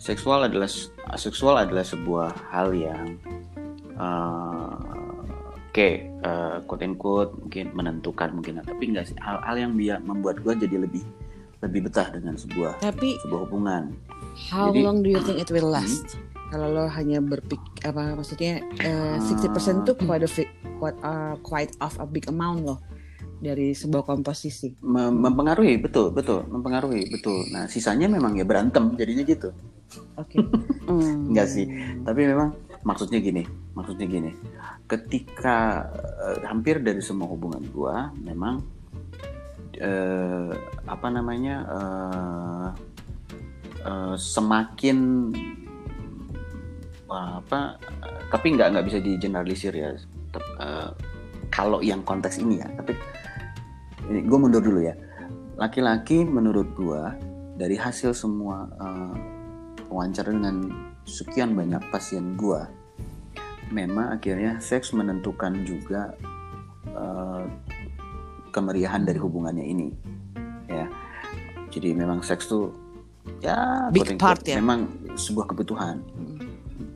seksual adalah seksual adalah sebuah hal yang eh, oke eh, quote and quote mungkin menentukan mungkin tapi enggak sih hal-hal yang dia membuat gua jadi lebih lebih betah dengan sebuah tapi sebuah hubungan. how Jadi- long do you think it will last? Kalau lo hanya berpik apa maksudnya eh, 60% tuh quite a, uh, quite of a big amount loh dari sebuah komposisi Mem- mempengaruhi betul betul mempengaruhi betul nah sisanya memang ya berantem jadinya gitu oke Hmm. *laughs* Enggak sih. tapi memang maksudnya gini maksudnya gini ketika uh, hampir dari semua hubungan gua memang uh, apa namanya uh, uh, semakin apa tapi nggak nggak bisa di generalisir ya uh, kalau yang konteks ini ya tapi gue mundur dulu ya. Laki-laki menurut gue dari hasil semua uh, wawancara dengan sekian banyak pasien gue memang akhirnya seks menentukan juga uh, kemeriahan dari hubungannya ini ya. Jadi memang seks tuh ya big part ya. memang sebuah kebutuhan. Hmm.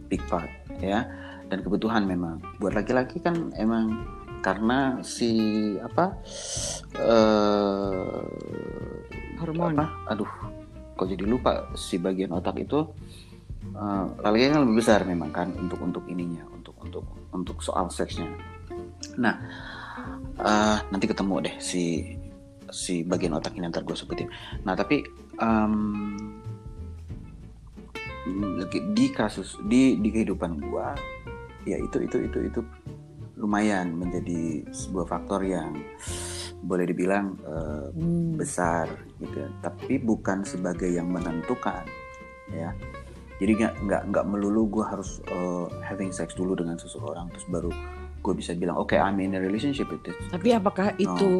big part ya. Dan kebutuhan memang. Buat laki-laki kan emang karena si apa uh, hormon. apa aduh kok jadi lupa si bagian otak itu uh, laki-laki kan lebih besar memang kan untuk untuk ininya untuk untuk untuk soal seksnya. Nah uh, nanti ketemu deh si si bagian otak ini ntar gue sebutin. Nah tapi um, di kasus di di kehidupan gue ya itu itu itu itu lumayan menjadi sebuah faktor yang boleh dibilang uh, hmm. besar gitu tapi bukan sebagai yang menentukan ya jadi nggak nggak nggak melulu gue harus uh, having sex dulu dengan seseorang terus baru gue bisa bilang oke okay, I'm in a relationship with it tapi apakah no. itu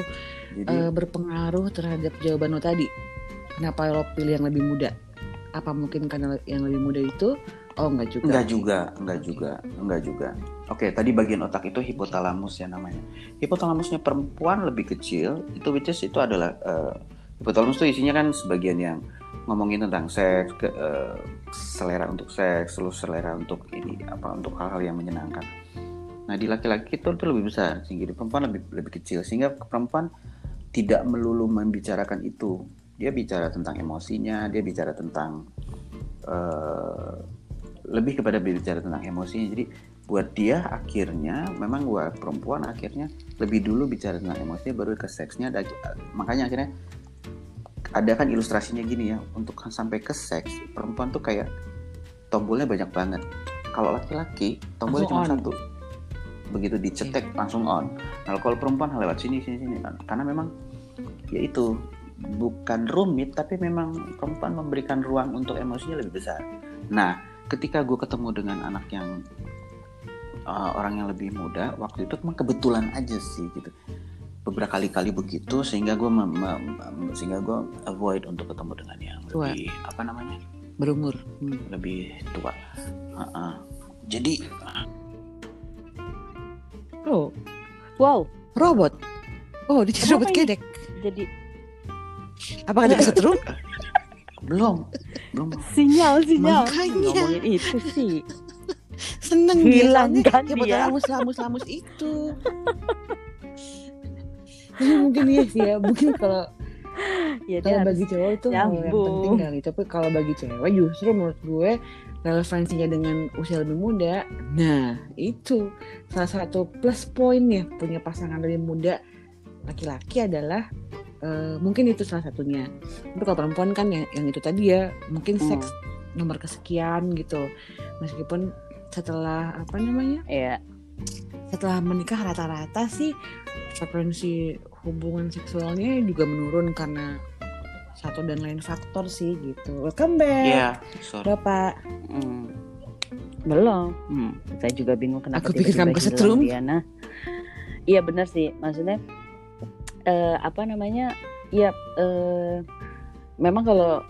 jadi, uh, berpengaruh terhadap jawaban lo tadi kenapa lo pilih yang lebih muda apa mungkin karena yang lebih muda itu Oh enggak juga. Enggak juga, enggak juga, enggak juga. Oke, tadi bagian otak itu hipotalamus ya namanya. Hipotalamusnya perempuan lebih kecil, itu which is itu adalah uh, hipotalamus itu isinya kan sebagian yang ngomongin tentang seks, ke, uh, selera untuk seks, terus selera untuk ini apa untuk hal-hal yang menyenangkan. Nah di laki-laki itu, itu lebih besar, sehingga di perempuan lebih lebih kecil, sehingga perempuan tidak melulu membicarakan itu. Dia bicara tentang emosinya, dia bicara tentang uh, lebih kepada berbicara tentang emosinya jadi buat dia akhirnya memang gua perempuan akhirnya lebih dulu bicara tentang emosinya baru ke seksnya makanya akhirnya ada kan ilustrasinya gini ya untuk sampai ke seks perempuan tuh kayak tombolnya banyak banget. Kalau laki-laki tombolnya cuma satu. Begitu dicetek okay. langsung on. Nah kalau perempuan lewat sini sini sini. Karena memang ya itu bukan rumit tapi memang perempuan memberikan ruang untuk emosinya lebih besar. Nah ketika gue ketemu dengan anak yang uh, orang yang lebih muda waktu itu cuma kebetulan aja sih gitu. Beberapa kali-kali begitu sehingga gue sehingga gue avoid untuk ketemu dengan yang tua. lebih apa namanya? Berumur. Hmm. lebih tua. Uh -uh. jadi oh. Wow robot. Oh dia robot kedek. Jadi apakah ada kesetrum belum. Belum. Sinyal sinyal. Makanya. Ngomongin itu sih seneng bilang kan ya dia lamus lamus lamus itu mungkin ya sih ya mungkin kalau ya, kalau bagi cowok itu yang penting kali tapi kalau bagi cewek justru menurut gue relevansinya dengan usia lebih muda nah itu salah satu plus poinnya punya pasangan lebih muda laki-laki adalah Uh, mungkin itu salah satunya. Tapi kalau perempuan kan yang, yang itu tadi ya mungkin hmm. seks nomor kesekian gitu. Meskipun setelah apa namanya? Iya. Setelah menikah rata-rata sih frekuensi hubungan seksualnya juga menurun karena satu dan lain faktor sih gitu. Welcome back. Iya, yeah, Bapak. Hmm. Belum. Hmm. Saya juga bingung kenapa Aku pikir kamu kesetrum. Iya benar sih. Maksudnya uh, apa namanya ya uh, memang kalau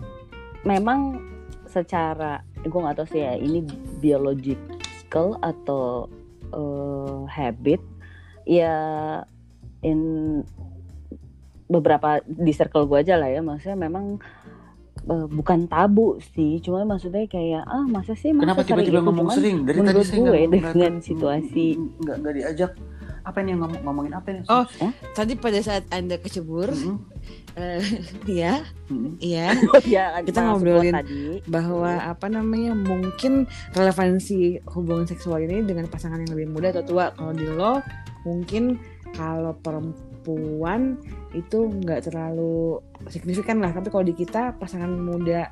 memang secara gue nggak tahu sih ya ini biological atau uh, habit? Ya in beberapa di circle gue aja lah ya maksudnya memang uh, bukan tabu sih cuma maksudnya kayak ah masa sih masa kenapa tiba-tiba ngomong sering? Dari tadi gue dengan situasi nggak nggak diajak apa nih ngomong ngomongin apa nih? Oh, eh? tadi pada saat anda kecebur, mm -hmm. uh, ya, mm -hmm. ya, ya kita ngobrolin tadi. bahwa -hmm. apa namanya mungkin relevansi hubungan seksual ini dengan pasangan yang lebih muda atau tua. Kalau di lo mungkin kalau perempuan itu nggak terlalu signifikan lah, tapi kalau di kita pasangan muda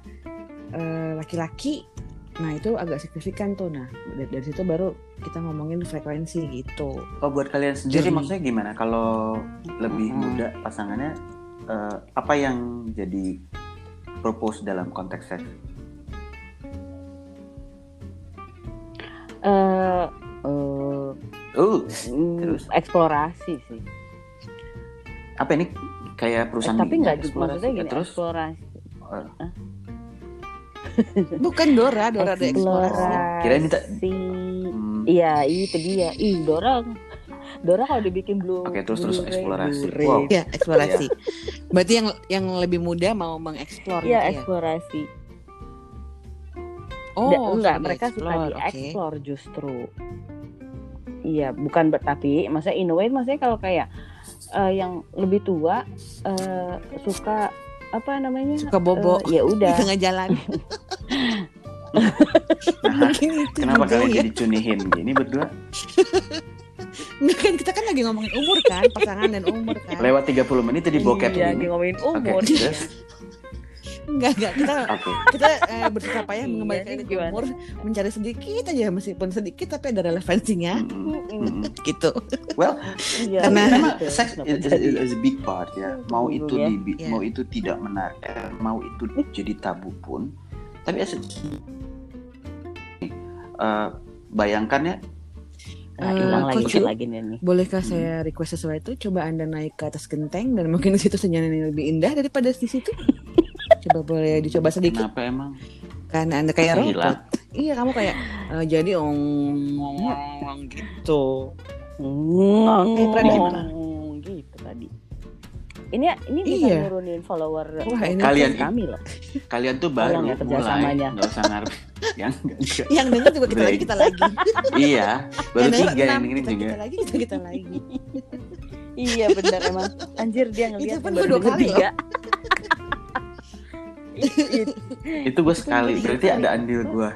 eh, laki-laki uh, Nah itu agak signifikan tuh. Nah dari, dari situ baru kita ngomongin frekuensi gitu. Oh buat kalian sendiri Jadi- maksudnya gimana? Kalau lebih Mm-mm. muda pasangannya eh, apa yang jadi propose dalam konteks seks? Eh, eh, Oh, mm, Terus? eksplorasi sih. apa ini kayak Eh, perusahaan tapi minyak nggak maksudnya gini ya, terus eksplorasi. eh, *laughs* Bukan Dora, Dora ada eksplorasi. Eksplorasi. Kirain minta- hmm, Iya, itu dia. Ih, Dora. Dora kalau dibikin blue. Oke, terus- terus Blu-ray, eksplorasi. Blu-ray. Wow. Ya eksplorasi. Berarti yang yang lebih muda mau mengeksplor Iya, gitu ya? eksplorasi. Oh, Da- enggak, sudah mereka suka di-explore, oke. dieksplor justru. Iya, bukan ber- tapi maksudnya in a way maksudnya kalau kayak eh, yang lebih tua eh, suka apa namanya? Suka bobo Eh, ya *laughs* di udah. tengah jalan. nah, *laughs* Mungkin itu kenapa kalian ya. jadi cunihin gini berdua? Enggak kan kita kan lagi ngomongin umur kan, pasangan dan umur kan. Lewat 30 menit jadi bokep Iya, gini. ngomongin umur. terus? Enggak, enggak. Kita Oke. kita eh, bersusah payah Iya, mengembalikan ini ke umur mencari sedikit aja meskipun sedikit tapi ada relevansinya mm-mm. *laughs* gitu. Well, Iya, Karena Tapi memang gitu. seks is, is- is a big part ya. Mau itu ya. di, Iya. mau itu tidak menarik, eh, mau itu jadi tabu pun, tapi as a- eh, bayangkan ya, Nah, hilang lagi Yu, lagi nih. nih. Bolehkah saya request sesuatu? Coba Anda naik ke atas genteng dan mungkin di situ senyuman yang lebih indah daripada di situ. Coba boleh dicoba sedikit kenapa emang karena Anda kayak Gila. robot. Iya, kamu kayak eh, jadi ong ong ong gitu. Ngong, Eh, gitu tadi. Ini ini bisa Iya. nurunin follower Wah, ini Kalian- kami loh. kalian tuh baru ya mulai, kerjasamanya. nggak usah ngarep *laughs* yang. Yang denger juga kita lagi kita lagi. *laughs* iya, baru Yang tiga yang dengerin juga. kita lagi kita kita lagi. Iya benar emang. Anjir dia ngeliat Itu pun dua kali tiga. It- Itu gue sekali, Itu berarti tiga ada andil gue.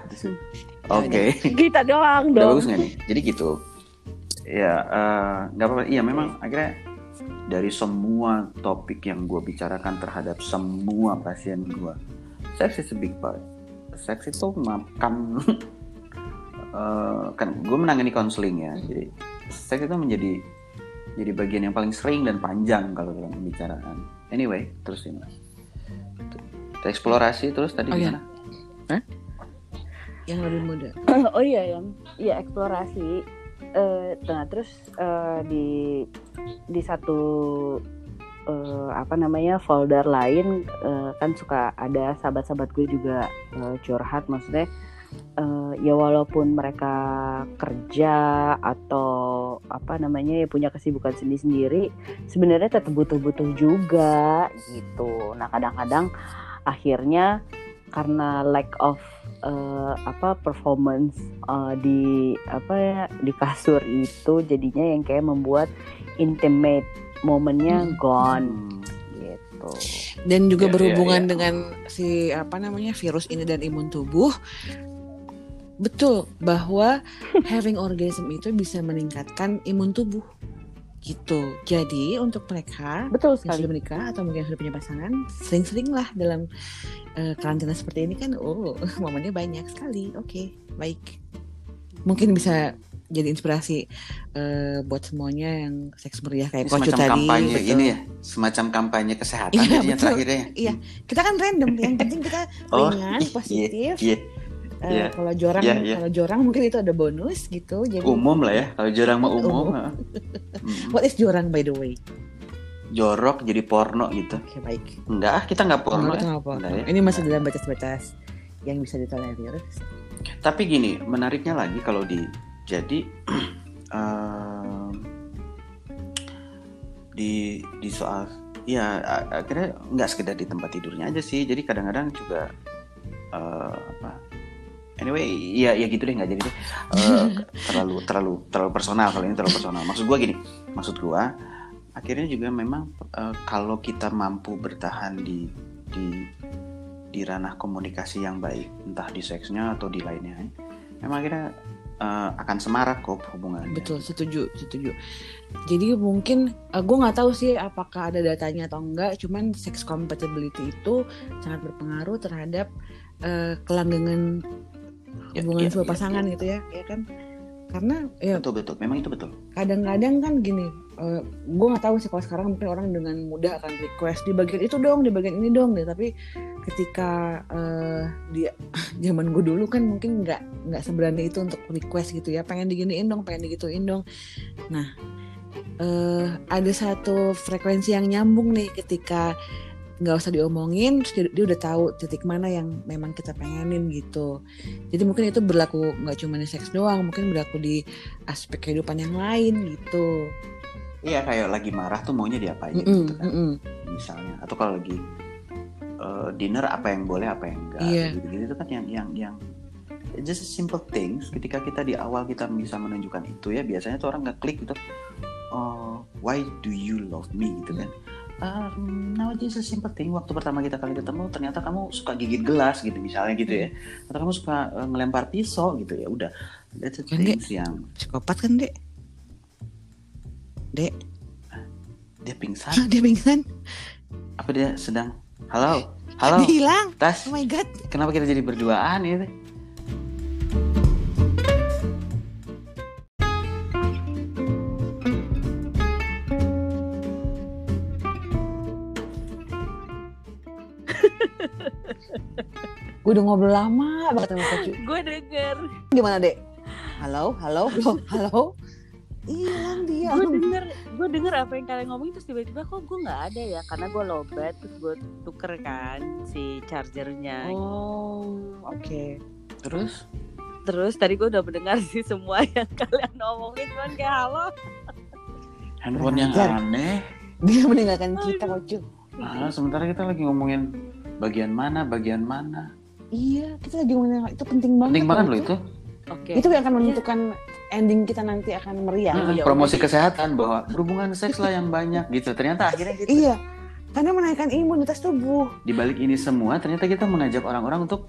Oke. kita doang Udah dong. bagus nggak nih? Jadi gitu. Ya, eh, nggak apa-apa. Iya, memang akhirnya dari semua topik yang gue bicarakan terhadap semua pasien gue, seks is a big part. Seks itu makan. *laughs* eh, kan gue menangani konseling ya, jadi seks itu menjadi jadi bagian yang paling sering dan panjang kalau dalam pembicaraan. Anyway, terus ini. Eksplorasi terus tadi Oh, iya. gimana? Yang lebih muda. *coughs* oh iya yang iya eksplorasi. Eh, nah terus eh, di di satu eh, apa namanya folder lain eh, kan suka ada sahabat-sahabat gue juga eh, curhat maksudnya eh, ya walaupun mereka kerja atau apa namanya ya punya kesibukan sendiri-sendiri sebenarnya tetap butuh-butuh juga gitu. Nah kadang-kadang akhirnya karena lack of eh, apa performance eh, di apa ya di kasur itu jadinya yang kayak membuat intimate momennya Hmm. gone Hmm. gitu. dan juga Iya, berhubungan iya, iya. dengan si apa namanya virus ini dan imun tubuh betul bahwa *laughs* having orgasm itu bisa meningkatkan imun tubuh gitu jadi untuk mereka Betul yang sekali. sudah menikah atau mungkin yang sudah punya pasangan sering-sering lah dalam eh, karantina seperti ini kan oh *laughs* momennya banyak sekali oke baik mungkin bisa jadi inspirasi eh, buat semuanya yang seks meriah kayak semacam tadi kampanye betul. ini ya, semacam kampanye kesehatan Iya, jadinya betul. terakhirnya. ya. Iya, kita kan random. Yang penting kita Oh, ringan, iya, positif. Iya, Eh, iya. Kalau jorang, Iya, iya. kalau jorang mungkin itu ada bonus gitu. Jadi, umum lah ya. Kalau jorang mah umum. Umum. ha. *laughs* What is jorang by the way? Jorok jadi porno gitu. Oke baik. Enggak, ah, kita nggak porno. Itu ya. nggak apa. Enggak ya. Ini masih dalam batas-batas yang bisa ditolerir. Tapi gini, menariknya lagi kalau di jadi *clears throat* em, di di soal ya akhirnya nggak sekedar di tempat tidurnya aja sih. Jadi kadang-kadang juga eh, apa anyway ya ya gitu deh nggak jadi deh Eh, *laughs* terlalu terlalu terlalu personal kalau ini terlalu personal maksud gua gini maksud gua akhirnya juga memang eh, kalau kita mampu bertahan di di di ranah komunikasi yang baik entah di seksnya atau di lainnya memang akhirnya eh, akan semarak kok hubungannya Betul, setuju, setuju. Jadi mungkin gue nggak tahu sih apakah ada datanya atau enggak. Cuman sex compatibility itu sangat berpengaruh terhadap eh, kelanggengan Ya, hubungan ya, sebuah ya, pasangan ya. gitu ya ya kan? Karena ya betul betul. Memang itu betul. kadang-kadang kan gini gue nggak tahu sih kalau sekarang mungkin orang dengan mudah akan request di bagian itu dong di bagian ini dong deh tapi ketika eh, dia *laughs* zaman gue dulu kan mungkin nggak nggak seberani itu untuk request gitu ya. Pengen diginiin dong pengen digituin dong. Nah eh, ada satu frekuensi yang nyambung nih ketika nggak usah diomongin terus dia, dia udah tahu titik mana yang memang kita pengenin gitu. Jadi mungkin itu berlaku nggak cuma di seks doang mungkin berlaku di aspek kehidupan yang lain gitu. Iya kayak lagi marah tuh maunya diapain Mm-mm, gitu kan. mm-mm. misalnya atau kalau lagi eh, dinner apa yang boleh apa yang enggak Iya. gitu gitu itu kan yang yang yang just simple things. Ketika kita di awal kita bisa menunjukkan itu ya biasanya tuh orang ngeklik gitu. Oh why do you love me gitu kan um, now just a simple thing. Waktu pertama kita kali ketemu ternyata kamu suka gigit gelas gitu misalnya gitu ya. Atau kamu suka eh, ngelempar pisau gitu ya udah. That's the Kan, Dek? things yang psikopat kan dek? Dek? Dia pingsan? *laughs* Dia pingsan? Apa dia sedang? Halo? *laughs* Halo? Dia hilang? Tas? Oh my god. Kenapa kita jadi berduaan ya gue udah ngobrol lama banget sama Kocu. *laughs* Gue denger. Gimana dek? Halo halo halo halo. Hilang dia gue denger gue denger apa yang kalian ngomongin terus tiba-tiba kok gue nggak ada ya? Karena gue lowbat terus gue tuker kan si chargernya. Oh oke. Terus? Terus tadi gue udah mendengar sih semua *laughs* yang kalian ngomongin cuman kayak halo. Handphone yang aneh. Dia meninggalkan kita Kocu. Ah, sementara kita lagi ngomongin bagian mana bagian mana iya kita lagi ngomongin itu penting banget penting banget loh itu. oke. Itu yang akan menentukan ending kita nanti akan meriah. Hmm, ya promosi kesehatan bahwa berhubungan seks lah yang banyak gitu. Ternyata akhirnya kita iya karena menaikkan imunitas tubuh. Di balik ini semua ternyata kita mengajak orang-orang untuk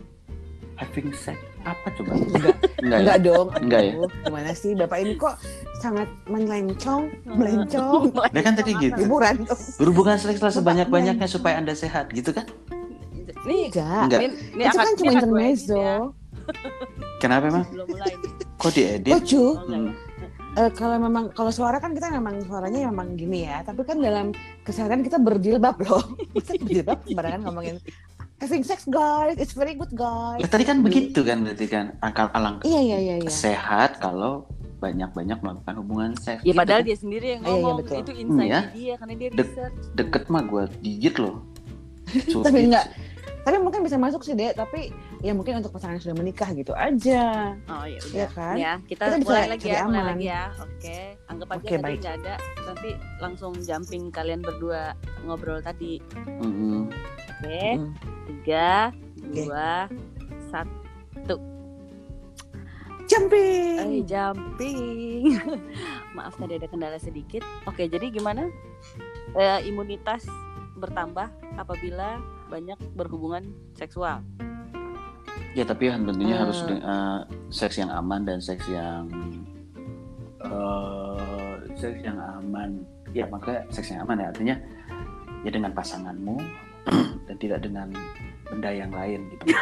having sex. Apa coba? Enggak. Enggak ya? Enggak dong. Enggak ya? Gimana sih? Bapak ini kok sangat melencong melencong. Dia kan tadi gitu. hiburan. Berhubungan seks lah sebanyak-banyaknya supaya anda sehat gitu kan nih enggak Enggak. ini, ini itu akan- kan cuma intermezzo ya. kenapa emang belum mulai nih. kok diedit Oh, ya? Eh, kalau memang kalau suara kan kita memang suaranya memang gini ya tapi kan dalam kesehatan kita berjilbab loh *laughs* kita berjilbab sembarangan ngomongin having sex guys it's very good guys Ya, tadi kan begitu kan berarti kan akal alangkah iya iya iya iya sehat kalau banyak-banyak melakukan hubungan seks Ya Gitu padahal kan. dia sendiri yang Iya, iya, ngomong betul. itu insight Iya. dia karena dia research. deket mah gue gigit loh *laughs* tapi enggak tapi mungkin bisa masuk sih dek tapi ya mungkin untuk pasangan yang sudah menikah gitu aja Oh ya udah. Iya kan? Ya, kita, Kita mulai lagi cari ya, mulai aman. lagi ya. Oke. Anggap aja Oke, tadi nggak ada. Nanti langsung jumping kalian berdua ngobrol tadi. Mm-mm. Oke. Mm. Tiga, Oke. dua, satu. jumping Eh, jumping. *laughs* Maaf tadi ada kendala sedikit. Oke, jadi gimana? Eh, imunitas bertambah apabila banyak berhubungan seksual. Ya tapi kan tentunya Eh. harus de- eh, seks yang aman dan seks yang eh seks yang aman. Ya makanya seks yang aman ya artinya ya dengan pasanganmu *clears throat* dan tidak dengan benda yang lain gitu. *laughs*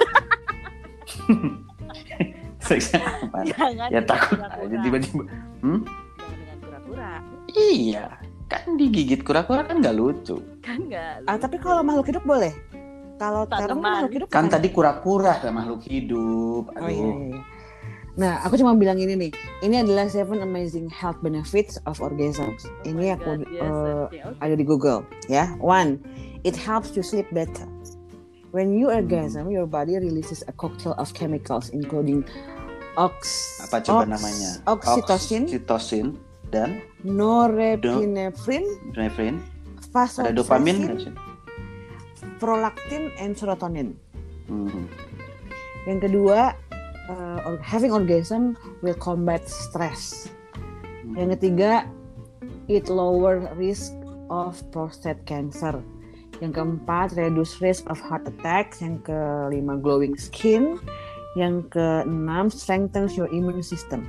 seks yang aman. Jangan Ya takut aja tiba-tiba. Hmm? Jangan dengan kura-kura. Iya, kan digigit kura-kura kan nggak lucu. Kan enggak. ah tapi kalau makhluk hidup boleh kalau kan makhluk hidup Kan tadi kura-kura kan makhluk hidup. Oh iya, Aduh. iya, iya. Nah, aku cuma bilang ini nih. Ini adalah seven amazing health benefits of orgasms. Ini aku God, yes, eh, okay, okay. ada di Google, ya. One, it helps you sleep better. When you orgasm, your body releases a cocktail of chemicals including ox, Apa coba ox- namanya? oxytocin, Oxytocin dan norepinephrine, norepinephrine. Ada dopamin? Prolactin, and serotonin. Mhm. Yang kedua, uh, having orgasm will combat stress. Hmm. Yang ketiga, it lower risk of prostate cancer. Yang keempat, reduce risk of heart attacks. Yang kelima, glowing skin. Yang keenam, strengthens your immune system.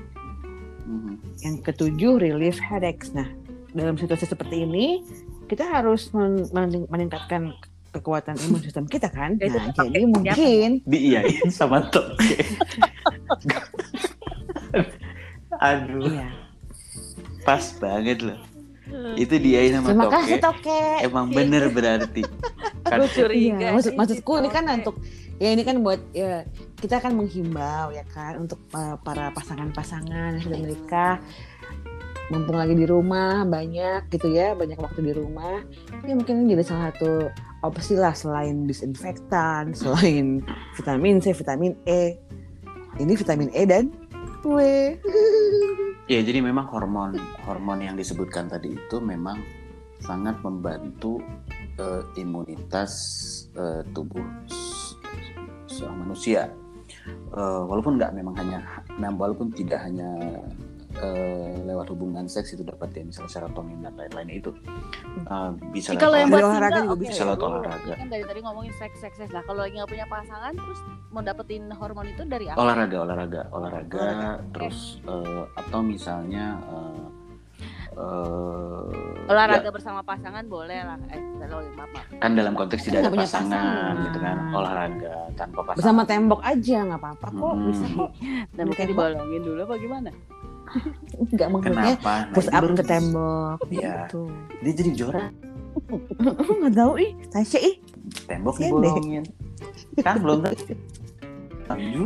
Mhm. Yang ketujuh, relief headaches. Nah, dalam situasi seperti ini, kita harus men- mening- meningkatkan kekuatan imun sistem kita kan. Itu Nah, pakai jadi mungkin Diiyain sama toke. Aduh, Iya. pas banget loh. Itu dia sama Terima Toke. kasih Toke. Emang bener berarti. *laughs* Kan curiga. Iya, maksud maksudku ini kan untuk ya ini kan buat ya kita kan menghimbau ya kan untuk uh, para pasangan-pasangan yang sudah menikah mumpung lagi di rumah banyak gitu ya banyak waktu di rumah ya mungkin jadi salah satu opsi lah selain disinfektan selain vitamin C vitamin E ini vitamin E dan W Ya, jadi memang hormon hormon yang disebutkan tadi itu memang sangat membantu eh, imunitas eh, tubuh se- seorang manusia. Eh, walaupun nggak memang hanya, nah, walaupun tidak hanya eh, lewat hubungan seks itu dapat ya misalnya serotonin dan lain-lain itu Eh, bisa kalau yang buat olahraga juga oke. bisa lewat Lu olahraga. Kan dari tadi ngomongin seks, seks, seks. Nah, kalau lagi nggak punya pasangan, terus mau dapetin hormon itu dari apa? olahraga olahraga olahraga Olahraga. terus eh, atau misalnya eh, eh, Olahraga ya, bersama pasangan boleh lah. Eh, maaf, kan dalam konteks tidak ada punya pasangan, pasangan. gitu kan olahraga tanpa pasangan bersama tembok aja nggak apa-apa kok Hmm. bisa kok Dan mungkin Tembok. dibolongin dulu apa gimana? Nggak maksudnya kenapa? Nah, push up baru- ke tembok Iya. gitu. Dia jadi juara nggak tahu ih. Tasya ih. Tembok Iya deh. dibolongin kan belum tentu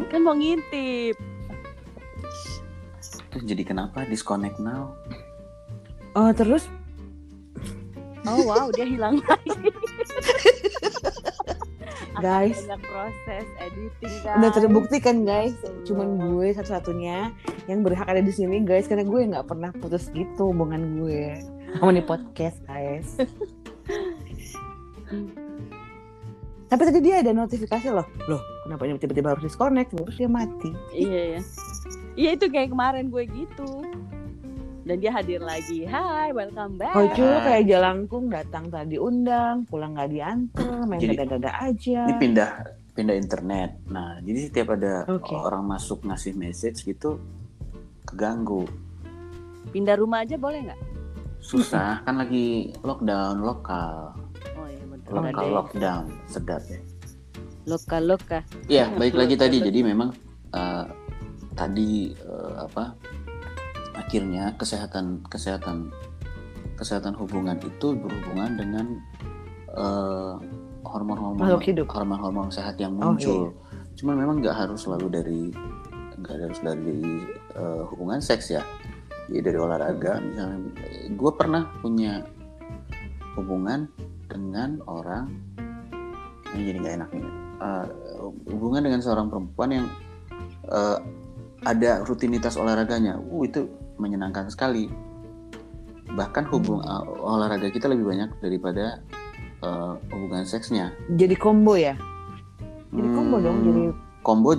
Kan mau ngintip. terus jadi kenapa? Disconnect now. Oh terus? Oh wow, dia hilang lagi. *laughs* Guys. banyak proses editing guys. udah terbukti kan guys cuman gue satu-satunya yang berhak ada di sini guys karena gue nggak pernah putus gitu hubungan gue sama nih podcast guys *laughs* tapi tadi dia ada notifikasi loh loh kenapa ini tiba-tiba harus disconnect terus dia mati Iya ya. Iya itu kayak kemarin gue gitu. Dan dia hadir lagi. Hai, welcome back. oh lu kayak jalangkung datang tadi undang pulang nggak diantar main Jadi- dada-dada aja ini pindah pindah internet nah jadi setiap ada Oke. orang masuk ngasih message gitu keganggu Pindah rumah aja boleh nggak? susah *laughs* kan lagi lockdown lokal Oh iya betul. Lokal Ada lockdown sedap ya Loka loka. Ya, baik lagi tadi. Jadi memang eh, tadi eh, apa? Akhirnya kesehatan kesehatan kesehatan hubungan itu berhubungan dengan eh, hormon-hormon hormon-hormon sehat yang Oh, muncul. Cuman memang nggak harus selalu dari nggak harus dari eh, hubungan seks ya. Jadi dari olahraga misalnya, gue pernah punya hubungan dengan orang ini jadi nggak enak nih. Eh, hubungan dengan seorang perempuan yang eh, ada rutinitas olahraganya, uh itu menyenangkan sekali. Bahkan hubung eh, olahraga kita lebih banyak daripada eh, hubungan seksnya. jadi combo ya jadi combo dong Hmm, jadi combo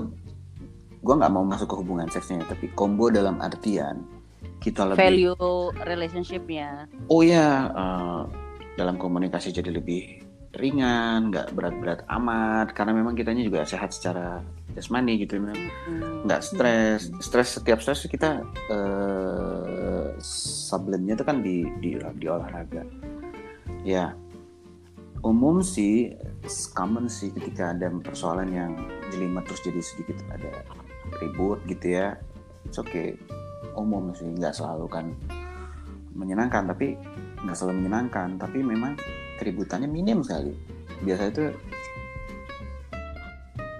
gue nggak mau masuk ke hubungan seksnya tapi combo dalam artian kita lebih Value relationshipnya. oh ya eh, dalam komunikasi jadi lebih ringan nggak berat-berat amat. Karena memang kitanya juga sehat secara jasmani gitu memang Hmm. nggak stres. Stres setiap stres kita eh sublimnya itu kan di, di di olahraga. Ya umum sih common sih ketika ada persoalan yang jelimet terus jadi sedikit ada ribut gitu ya. It's okay. Umum sih nggak selalu kan menyenangkan tapi nggak selalu menyenangkan. Tapi memang keributannya minim sekali biasa itu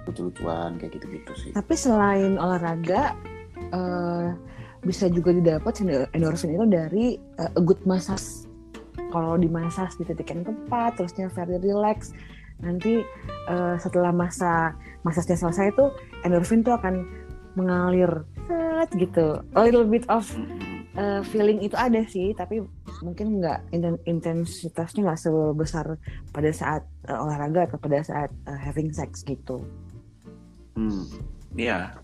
lucu-lucuan kayak gitu-gitu sih Tapi selain olahraga, eh, bisa juga didapat endorfin itu dari eh, a good massage. Kalau di massage di titik yang tepat, terusnya very relax. Nanti eh, setelah masa massage selesai itu endorfin tuh akan mengalir set gitu. A little bit of eh, feeling itu ada sih, tapi mungkin nggak inten- intensitasnya nggak sebesar pada saat eh, olahraga atau pada saat eh, having sex gitu. Hmm, iya.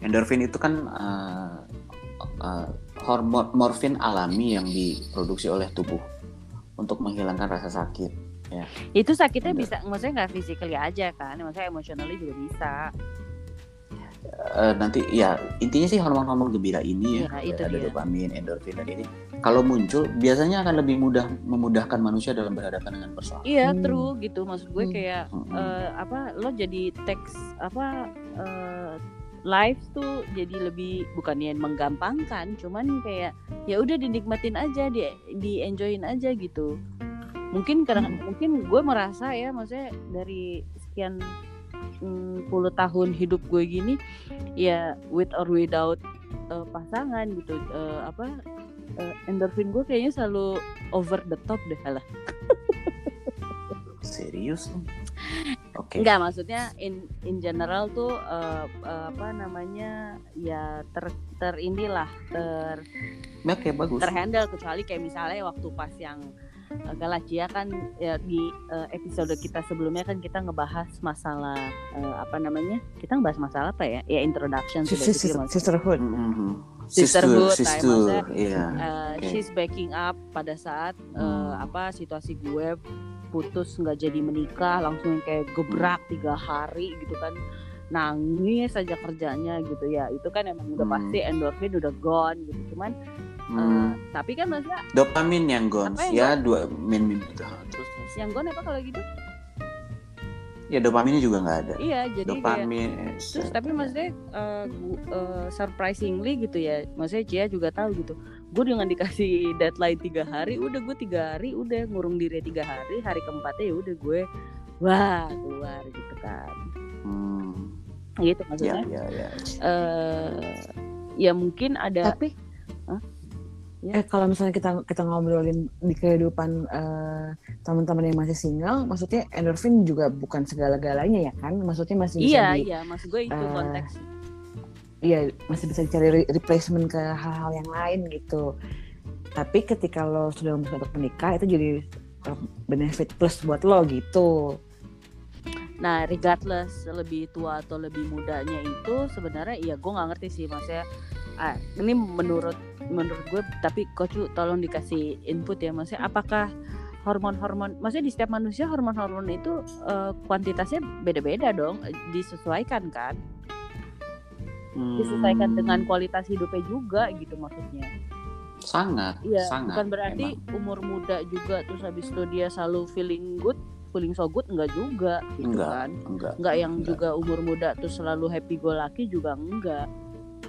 Endorfin itu kan uh, uh, hormon morfin alami yang diproduksi oleh tubuh untuk menghilangkan rasa sakit. Itu sakitnya Udah. bisa, maksudnya nggak physically aja kan, maksudnya emotionally juga bisa. Uh, nanti ya intinya sih hormon-hormon gembira ini ya, Iya, itu ada dia. dopamin, endorfin dan ini kalau muncul biasanya akan lebih mudah memudahkan manusia dalam berhadapan dengan persoalan. Iya, Hmm. true gitu. Maksud gue Hmm. kayak Hmm. eh, apa? Lo jadi teks apa? eh, live tuh jadi lebih bukannya menggampangkan cuman kayak ya udah dinikmatin aja di di enjoyin aja gitu mungkin karena hmm. mungkin gue merasa ya maksudnya dari sekian puluh tahun hidup gue gini ya with or without uh, pasangan gitu uh, apa uh, endorfin gue kayaknya selalu over the top deh lah *laughs* serius Oke. Okay. Enggak maksudnya in in general tuh uh, uh, apa namanya ya ter ter inilah ter Oke okay, bagus. Terhandle kecuali kayak misalnya waktu pas yang Galacia kan ya di uh, episode kita sebelumnya kan kita ngebahas masalah uh, apa namanya? Kita ngebahas masalah apa ya? Ya introduction sister, sister, sisterhood. Mm -hmm. Sisterhood, sister, yeah. Uh, okay. she's backing up pada saat uh, apa situasi gue putus nggak jadi menikah langsung kayak gebrak tiga hari gitu kan nangis saja kerjanya gitu ya itu kan emang udah hmm. pasti endorfin udah gone gitu cuman hmm. uh, tapi kan maksudnya dopamin yang gone ya gone? dua min min gitu terus, terus yang gone apa kalau gitu ya dopaminnya juga nggak ada iya jadi dopamin kayak, terus tapi maksudnya uh, uh, surprisingly gitu ya maksudnya Cia juga tahu gitu gue dengan dikasih *laughs* deadline tiga hari udah gue tiga hari udah ngurung diri tiga hari hari keempatnya ya udah gue wah keluar gitu kan hmm. gitu maksudnya ya, ya, ya. Uh, ya mungkin ada tapi huh? Ya. eh kalau misalnya kita kita ngobrolin di kehidupan uh, teman-teman yang masih single maksudnya endorfin juga bukan segala-galanya ya kan? Maksudnya masih iya di, iya. Maksud gue itu uh, konteks. ya masih bisa dicari replacement ke hal-hal yang lain gitu. Tapi ketika lo sudah memutuskan untuk menikah itu jadi benefit plus buat lo gitu. Nah regardless lebih tua atau lebih mudanya itu sebenarnya ya gue nggak ngerti sih. Maksudnya ah, ini menurut menurut gue tapi coach tolong dikasih input ya maksudnya apakah hormon-hormon maksudnya di setiap manusia hormon-hormon itu uh, kuantitasnya beda-beda dong disesuaikan kan hmm. disesuaikan dengan kualitas hidupnya juga gitu maksudnya sangat iya sangat, bukan berarti emang. umur muda juga terus habis itu dia selalu feeling good feeling so good enggak juga gitu enggak, kan enggak enggak yang enggak. juga umur muda terus selalu happy go lucky juga enggak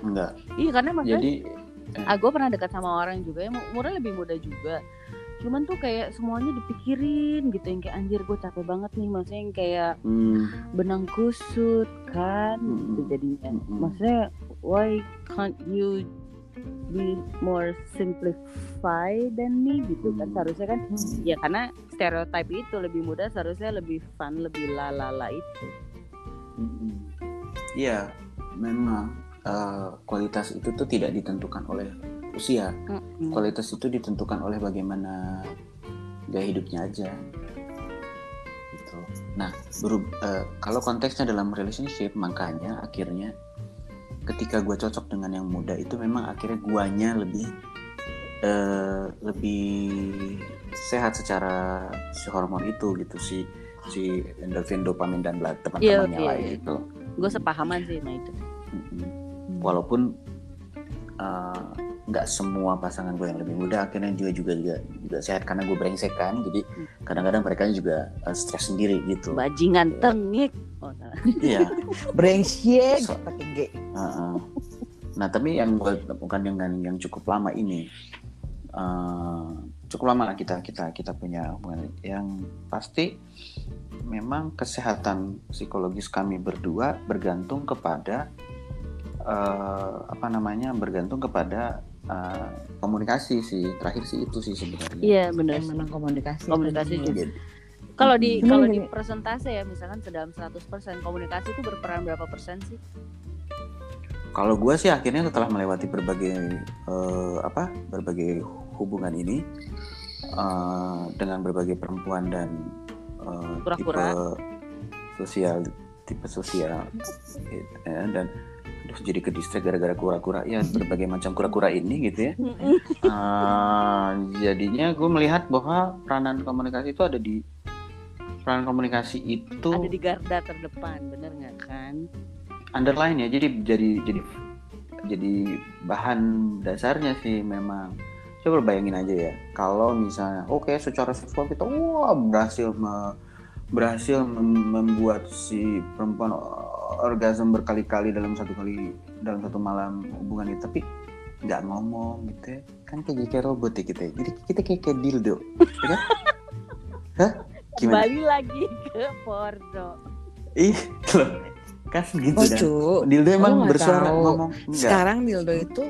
enggak iya karena maksudnya jadi eh. ah, gue pernah dekat sama orang juga yang umurnya lebih muda juga cuman tuh kayak semuanya dipikirin gitu yang kayak anjir gue capek banget nih maksudnya yang kayak hmm. benang kusut kan hmm. gitu jadinya hmm. maksudnya why can't you be more simplified than me gitu kan hmm. seharusnya kan hmm. ya karena stereotip itu lebih mudah seharusnya lebih fun lebih lalala itu hmm. iya hmm. memang uh, kualitas itu tuh tidak ditentukan oleh usia mm-hmm. kualitas itu ditentukan oleh bagaimana gaya hidupnya aja gitu nah berub, uh, kalau konteksnya dalam relationship makanya akhirnya ketika gue cocok dengan yang muda itu memang akhirnya guanya lebih uh, lebih sehat secara si hormon itu gitu si si endorfin dopamin dan teman-temannya yeah, lain yeah. itu gue sepahaman sih sama itu. Walaupun uh, nggak semua pasangan gue yang lebih muda akhirnya juga juga juga, juga sehat karena gue brengsek kan. Jadi hmm. kadang-kadang mereka juga uh, stres sendiri gitu. Bajingan ya. tengik. Oh, iya. *laughs* Brengsek so, uh -uh. nah tapi yang gue temukan dengan yang cukup lama ini uh, cukup lama kita kita kita punya hubungan. Yang pasti memang kesehatan psikologis kami berdua bergantung kepada uh, apa namanya bergantung kepada uh, komunikasi sih terakhir sih itu sih sebenarnya. Iya benar memang komunikasi. Komunikasi juga kalau di kalau di persentase ya misalkan sedang 100% komunikasi itu berperan berapa persen sih? Kalau gue sih akhirnya setelah melewati berbagai uh, apa berbagai hubungan ini uh, dengan berbagai perempuan dan uh, tipe sosial tipe sosial ya, dan terus jadi ke distrik gara-gara kura-kura. Ya *laughs* berbagai macam kura-kura ini gitu ya. Uh, *laughs* jadinya gue melihat bahwa peranan komunikasi itu ada di peranan komunikasi itu ada di garda terdepan bener nggak kan? Underline ya jadi jadi jadi jadi bahan dasarnya sih memang. Coba bayangin aja ya kalau misalnya oke okay, secara seksual kita wah berhasil me, berhasil mem- membuat si perempuan orgasme berkali-kali dalam satu kali dalam satu malam hubungan itu tapi nggak ngomong gitu ya. kan kayak kayak robot ya kita ya. jadi kita kayak kayak dildo ya kan? *laughs* Hah? Gimana? Kembali lagi ke porno. Ih, loh. Kan gitu Oh cu, Dildo emang bersuara tahu. ngomong enggak. sekarang dildo itu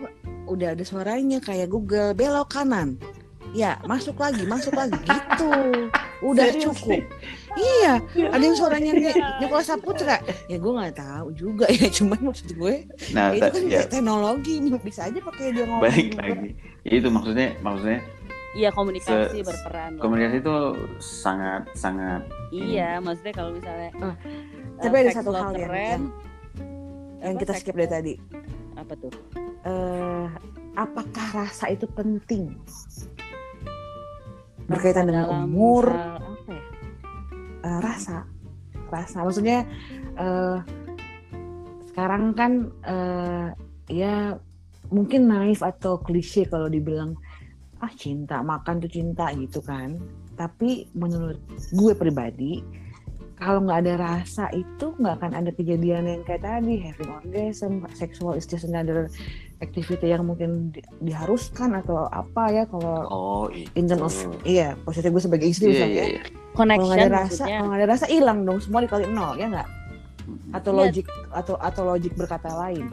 udah ada suaranya kayak Google belok kanan. Ya, masuk lagi, masuk lagi gitu. Udah Serius cukup. Iya, ada yang suaranya kayak Nikola Saputra. Ya gue nggak tahu juga ya, *laughs* cuman maksud gue Nah, ya itu kan ya, teknologi bisa aja pakai dia ngomong. balik juga. lagi. Ya, itu maksudnya maksudnya Iya komunikasi Se- berperan. loh. komunikasi itu sangat sangat Iya, maksudnya kalau misalnya eh, tapi ada seks satu hal yang- keren, yang- yang apa, kita skip dari tadi. Apa tuh? eh apakah rasa itu penting? Berkaitan dengan umur, misal? Eh, rasa, rasa. Maksudnya eh sekarang kan eh ya mungkin naif atau klise kalau dibilang ah cinta makan tuh cinta gitu kan. Tapi menurut gue pribadi kalau nggak ada rasa itu nggak akan ada kejadian yang kayak tadi having orgasm, sexual is just another activity yang mungkin di- diharuskan atau apa ya kalau oh itu. in terms of iya positif gue sebagai istri Iya, misalnya iya, ya. iya. kalau Connection nggak ada rasa maksudnya. kalau nggak ada rasa hilang dong semua dikali nol ya nggak atau Iya. logik atau atau logik berkata lain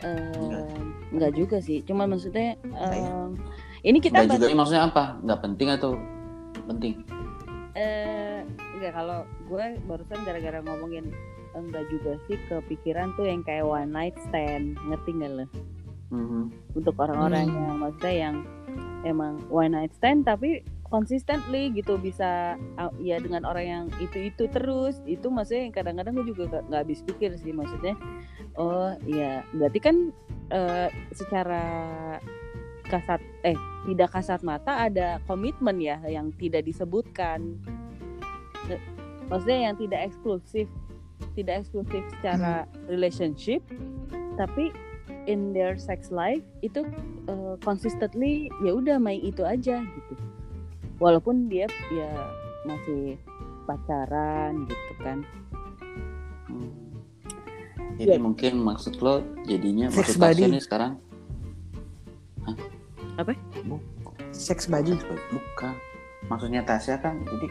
Eh, enggak juga sih. Cuma maksudnya ya? em, ini kita Nggak juga maksudnya apa? Nggak penting atau penting? eh enggak kalau gue barusan gara-gara ngomongin enggak juga sih kepikiran tuh yang kayak one night stand. Ngerti nggak lo? Mhm. untuk orang-orang Hmm. yang maksudnya yang emang one night stand tapi consistently gitu bisa uh, ya dengan orang yang itu itu terus. Itu maksudnya yang kadang-kadang gue juga nggak nggak habis pikir sih maksudnya oh iya. Berarti kan eh, secara kasat eh tidak kasat mata ada komitmen ya yang tidak disebutkan. Maksudnya yang tidak eksklusif tidak eksklusif secara relationship tapi in their sex life itu uh, consistently ya udah main itu aja gitu walaupun dia ya masih pacaran gitu kan Hmm. Jadi Ya. mungkin maksud lo jadinya Sex maksud buddy. nih sekarang Apa? Bu- seks baju Bukan. Maksudnya Tasya kan jadi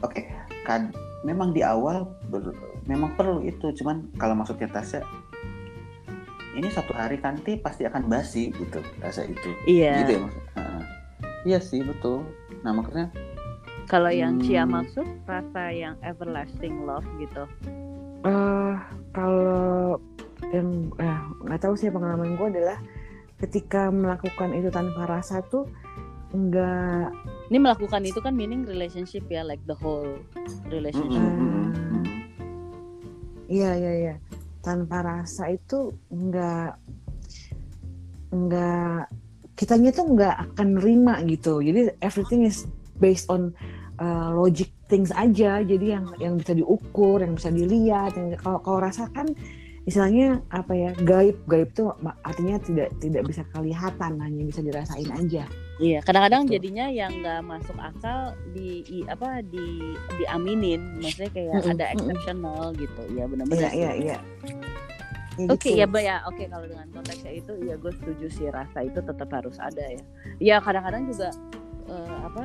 oke kan memang di awal ber- memang perlu itu. Cuman kalau maksudnya Tasya ini satu hari nanti pasti akan basi gitu rasa itu. Iya. Gitu ya maksud Heeh. iya sih betul. Nah makanya kalau yang Cia Hmm. maksud rasa yang everlasting love gitu? Eh, kalau yang eh, nggak tahu sih pengalaman gue adalah ketika melakukan itu tanpa rasa tuh nggak ini melakukan itu kan meaning relationship ya like the whole relationship. Iya iya iya. Tanpa rasa itu nggak nggak kitanya tuh nggak akan nerima gitu. Jadi everything is based on uh, logic things aja. Jadi yang yang bisa diukur yang bisa dilihat yang kalau kalau rasakan istilahnya apa ya gaib gaib tuh artinya tidak tidak bisa kelihatan hanya bisa dirasain aja iya kadang-kadang Gitu. jadinya yang nggak masuk akal di i- apa di diaminin maksudnya kayak Mm-mm, ada mm-mm. exceptional gitu ya benar-benar iya iya iya Ya Oke gitu. ya Mbak ya oke kalau dengan konteksnya itu ya gue setuju sih rasa itu tetap harus ada ya. Ya kadang-kadang juga eh, apa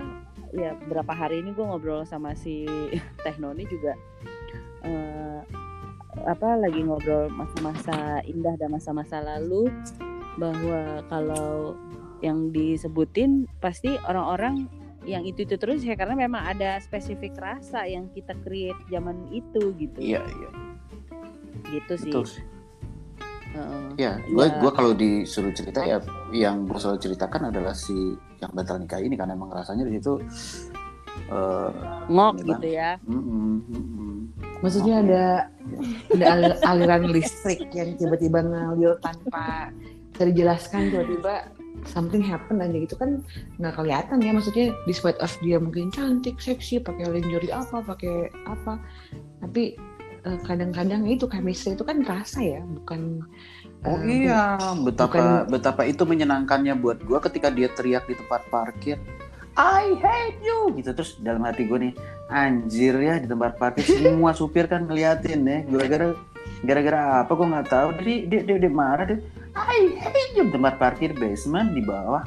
ya berapa hari ini gue ngobrol sama si *laughs* Teh Noni juga eh, apa lagi ngobrol masa-masa indah dan masa-masa lalu bahwa kalau yang disebutin pasti orang-orang yang itu itu terus ya karena memang ada spesifik rasa yang kita create zaman itu gitu iya iya gitu sih. betul sih Heeh. ya gue Ya. gue kalau disuruh cerita ya yang gue selalu ceritakan adalah si yang batal nikah ini karena emang rasanya di situ eh, ngok gitu ya mm-mm. Maksudnya Oke. ada ada al- *laughs* aliran listrik yang tiba-tiba ngalir tanpa bisa dijelaskan tiba-tiba something happen aja gitu kan nggak kelihatan ya maksudnya despite of dia mungkin cantik seksi pakai lingerie apa pakai apa tapi eh, kadang-kadang itu chemistry itu kan rasa ya bukan Oh eh, iya, betapa betapa itu menyenangkannya buat gua ketika dia teriak di tempat parkir. I hate you gitu. Terus dalam hati gue nih anjir ya di tempat parkir *laughs* semua supir kan ngeliatin ya gara-gara gara-gara apa gue nggak tahu. Jadi dia, dia dia marah dia I hate you tempat parkir basement di bawah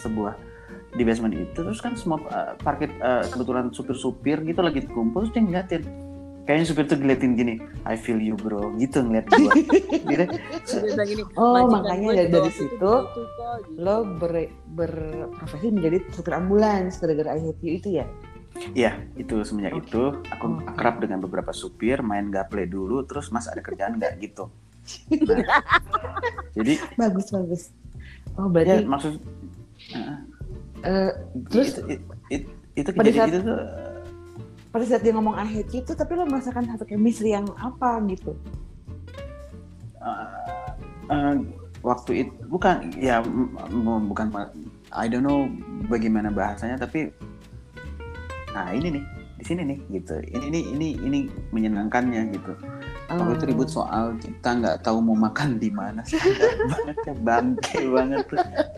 sebuah di basement itu. Terus kan semua uh, parkir uh, kebetulan supir-supir gitu lagi kumpul terus dia ngeliatin kayaknya supir tuh ngeliatin gini I feel you bro gitu ngeliat gue *laughs* gitu. oh makanya dari, dari situ lo ber, berprofesi menjadi supir ambulans gara-gara I hate you itu ya Iya, itu semenjak okay. itu aku okay. akrab dengan beberapa supir, main gaple dulu, terus Mas ada kerjaan nggak gitu. Nah, *laughs* jadi bagus bagus. Oh berarti ya, maksud uh, uh, terus itu, itu, itu, itu kejadian saat, itu tuh pada saat dia ngomong you itu tapi lo merasakan satu chemistry yang apa gitu? Uh, uh, waktu itu bukan ya bukan I don't know bagaimana bahasanya tapi nah ini nih di sini nih gitu. Ini ini ini ini menyenangkannya gitu oh. waktu itu ribut soal kita nggak tahu mau makan di mana *laughs* banget ya bangke banget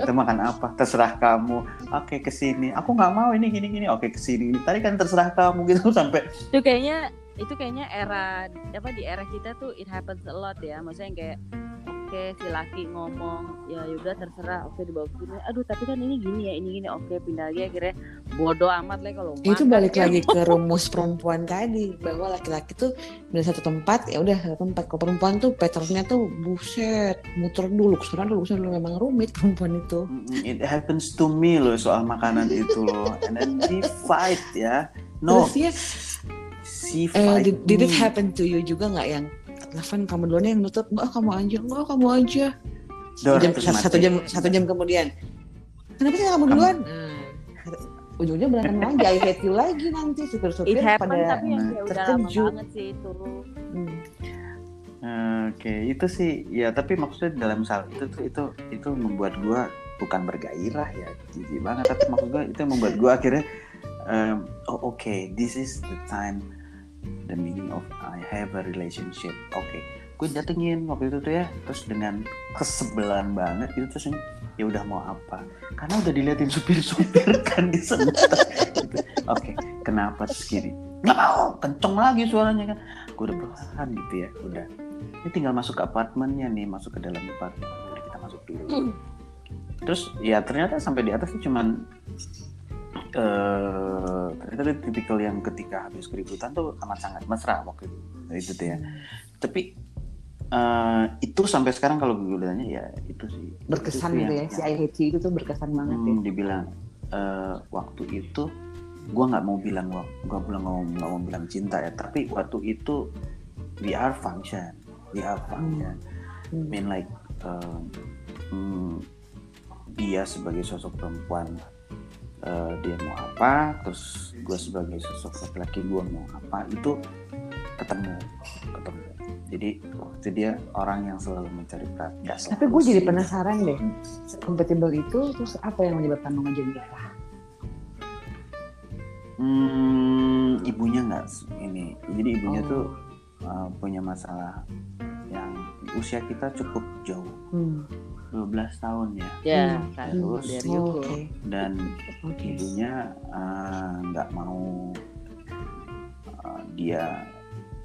kita makan apa? Terserah kamu. Oke ke sini aku nggak mau ini gini gini oke ke sini tadi kan terserah kamu gitu *laughs* sampai itu kayaknya itu kayaknya era apa di era kita tuh it happens a lot ya. Maksudnya kayak oke si laki ngomong ya udah terserah. Oke dibawa ke sini. Aduh tapi kan ini gini ya ini gini. Oke pindah lagi akhirnya bodoh amat lah kalau itu balik lagi ke *laughs* rumus perempuan tadi bahwa laki-laki tuh dari satu tempat ya udah satu tempat. Kalau perempuan tuh patternnya tuh buset muter dulu ke sana dulu ke sana dulu. Memang rumit perempuan itu. It happens to me loh soal makanan itu loh. And then we fight ya. No. Terus ya, she fight uh, did, did it happen to you juga nggak yang telepon kamu duluan yang nutup. Enggak kamu aja enggak kamu aja. Satu jam, satu jam satu jam kemudian. Kenapa sih kamu duluan? Nah, ujungnya berantem lagi I hate you lagi nanti supir-supir pada tapi yang lama banget sih itu. Hmm. Oke, okay, itu sih ya tapi maksudnya dalam hal itu tuh itu itu membuat gua bukan bergairah ya, jijik banget tapi maksud gua itu membuat gua akhirnya um, oh oke, okay, this is the time the meaning of I have a relationship oke okay. gue datengin waktu itu tuh ya terus dengan kesebelan banget gitu terus ya udah mau apa karena udah diliatin supir-supir *laughs* kan di sana gitu. oke okay. kenapa terus gini nggak mau kenceng lagi suaranya kan gue udah perlahan gitu ya udah ini tinggal masuk ke apartemennya nih masuk ke dalam apartemen kita masuk dulu hmm. terus ya ternyata sampai di atas tuh cuman uh, ternyata dia tipikal yang ketika habis keributan tuh amat sangat mesra waktu itu. Itu tuh ya. Tapi uh, itu sampai sekarang kalau gue tanya ya itu sih. Berkesan itu gitu ya si I hate you itu tuh berkesan banget hmm, ya. dibilang uh, waktu itu gue nggak mau bilang gue bilang nggak mau bilang cinta ya. Tapi waktu itu we are function we are function. Hmm. I mean like uh, hmm, dia sebagai sosok perempuan uh, dia mau apa terus gue sebagai sosok laki-laki gue mau apa itu ketemu ketemu. Jadi waktu dia orang yang selalu mencari perhatian. Tapi gue jadi penasaran deh kompatibel itu terus apa yang menyebabkan lo jadi nikah hmm, ibunya nggak ini. Jadi ibunya oh. tuh uh, punya masalah yang usia kita cukup jauh. Hmm 12 tahun ya. Ya, hmm. kan. Terus oh, okay. dan okay. ibunya eh, nggak uh, mau uh, dia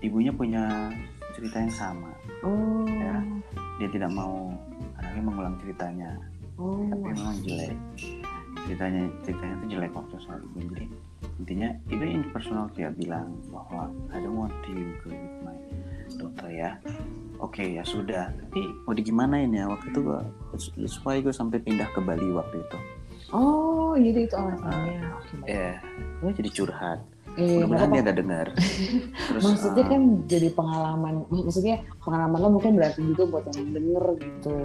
ibunya punya cerita yang sama. Oh. Ya. Dia tidak mau anaknya mengulang ceritanya. Oh. Tapi memang jelek. Ceritanya ceritanya itu jelek waktu soal ibu. Jadi intinya itu in personal dia bilang bahwa I don't want you go with my daughter ya? Oke okay, ya sudah. Tapi mau digimanain ya? Waktu itu gua supaya gue sampai pindah ke Bali waktu itu. Oh jadi itu alasannya uh, okay, ya yeah, gue jadi curhat. Eh, Mudah-mudahan dia gak dengar. *laughs* Terus, maksudnya uh, kan jadi pengalaman, maksudnya pengalaman lo mungkin berarti juga buat yang denger gitu.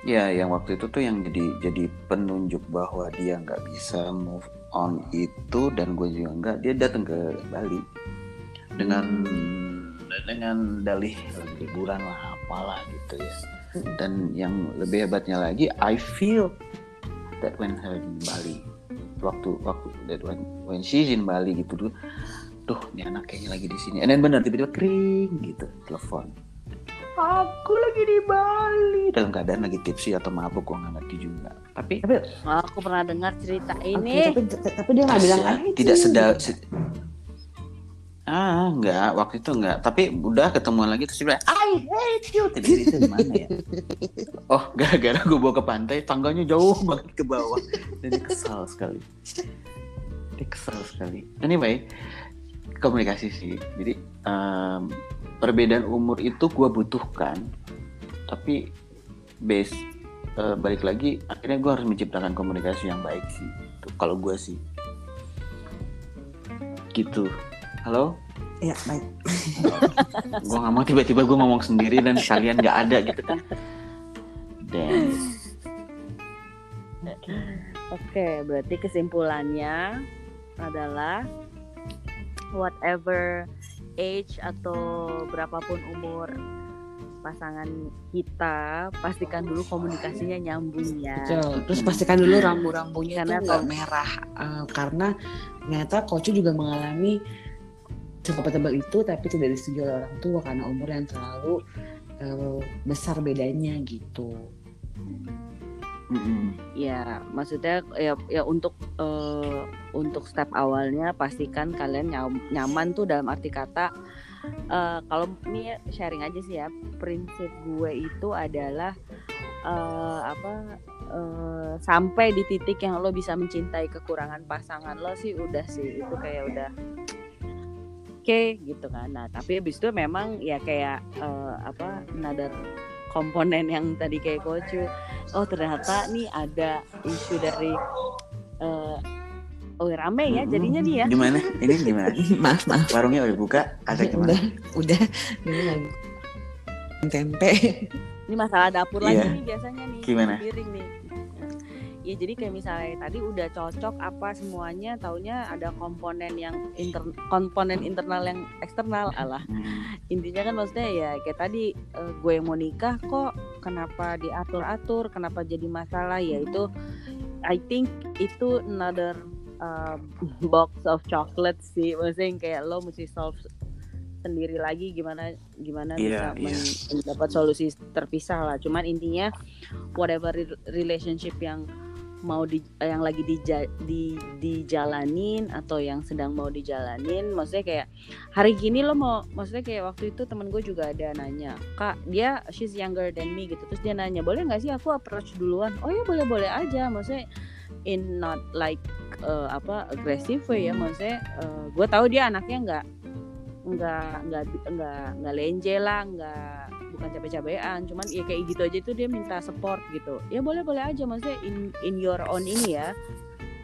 Ya, yang waktu itu tuh yang jadi jadi penunjuk bahwa dia nggak bisa move on itu dan gue juga nggak. Dia datang ke Bali dengan hmm dengan dalih liburan lah apalah gitu ya. Dan yang lebih hebatnya lagi I feel that when her in Bali. Waktu waktu that when when she's in Bali gitu tuh tuh ini anak kayaknya lagi di sini. And then benar tiba-tiba kering gitu telepon. Aku lagi di Bali. Dalam keadaan lagi tipsi atau mabuk gue nggak ngerti juga. Tapi tapi oh, aku pernah dengar cerita ini. okay, tapi, tapi dia nggak bilang tidak sedap ah enggak. Waktu itu enggak. Tapi udah ketemu lagi terus dia bilang I hate you. Tadi itu di mana ya? *laughs* Oh gara-gara gue bawa ke pantai tangganya jauh banget ke bawah. Dan dia kesal sekali. Dia kesal sekali. Anyway komunikasi sih. Jadi um, perbedaan umur itu gue butuhkan. Tapi base uh, balik lagi akhirnya gue harus menciptakan komunikasi yang baik sih. Kalau gue sih. Gitu halo ya baik *laughs* gue nggak mau tiba-tiba gue ngomong sendiri dan kalian nggak ada gitu kan dan oke berarti kesimpulannya adalah whatever age atau berapapun umur pasangan kita pastikan dulu komunikasinya nyambung ya. Betul. Terus pastikan dulu rambu-rambunya itu nggak merah uh, karena ternyata coach juga mengalami tebal itu tapi tidak disetujui oleh orang tua karena umur yang terlalu uh, besar bedanya gitu. Mm-hmm. Ya, maksudnya ya ya untuk uh, untuk step awalnya pastikan kalian nyaman tuh dalam arti kata uh, kalau ini ya, sharing aja sih ya prinsip gue itu adalah uh, apa uh, sampai di titik yang lo bisa mencintai kekurangan pasangan lo sih udah sih itu kayak udah okay, gitu kan nah tapi abis itu memang ya kayak uh, apa another komponen yang tadi kayak kocu oh ternyata nih ada isu dari uh, Oh rame ya jadinya nih ya. Gimana? Ini gimana? *laughs* maaf maaf. Warungnya udah buka? Ada gimana? Udah, udah. Ini lagi tempe. Ini masalah dapur yeah. lagi nih biasanya nih. Gimana? Piring nih ya jadi kayak misalnya tadi udah cocok apa semuanya taunya ada komponen yang inter komponen internal yang eksternal alah hmm. intinya kan maksudnya ya kayak tadi uh, gue yang mau nikah kok kenapa diatur atur kenapa jadi masalah ya itu I think itu another uh, box of chocolate sih maksudnya yang kayak lo mesti solve sendiri lagi gimana gimana yeah, bisa yeah. mendapat solusi terpisah lah cuman intinya whatever relationship yang mau di yang lagi di, di dijalanin atau yang sedang mau dijalanin maksudnya kayak hari gini lo mau maksudnya kayak waktu itu temen gue juga ada nanya kak dia she's younger than me gitu. Terus dia nanya boleh nggak sih aku approach duluan? Oh ya boleh boleh aja. Maksudnya in not like uh, apa aggressive way ya maksudnya uh, gue tahu dia anaknya nggak nggak nggak nggak nggak lenje lah nggak bukan capek-capekan cuman ya kayak gitu aja itu dia minta support gitu. Ya boleh boleh aja maksudnya in in your own ini ya.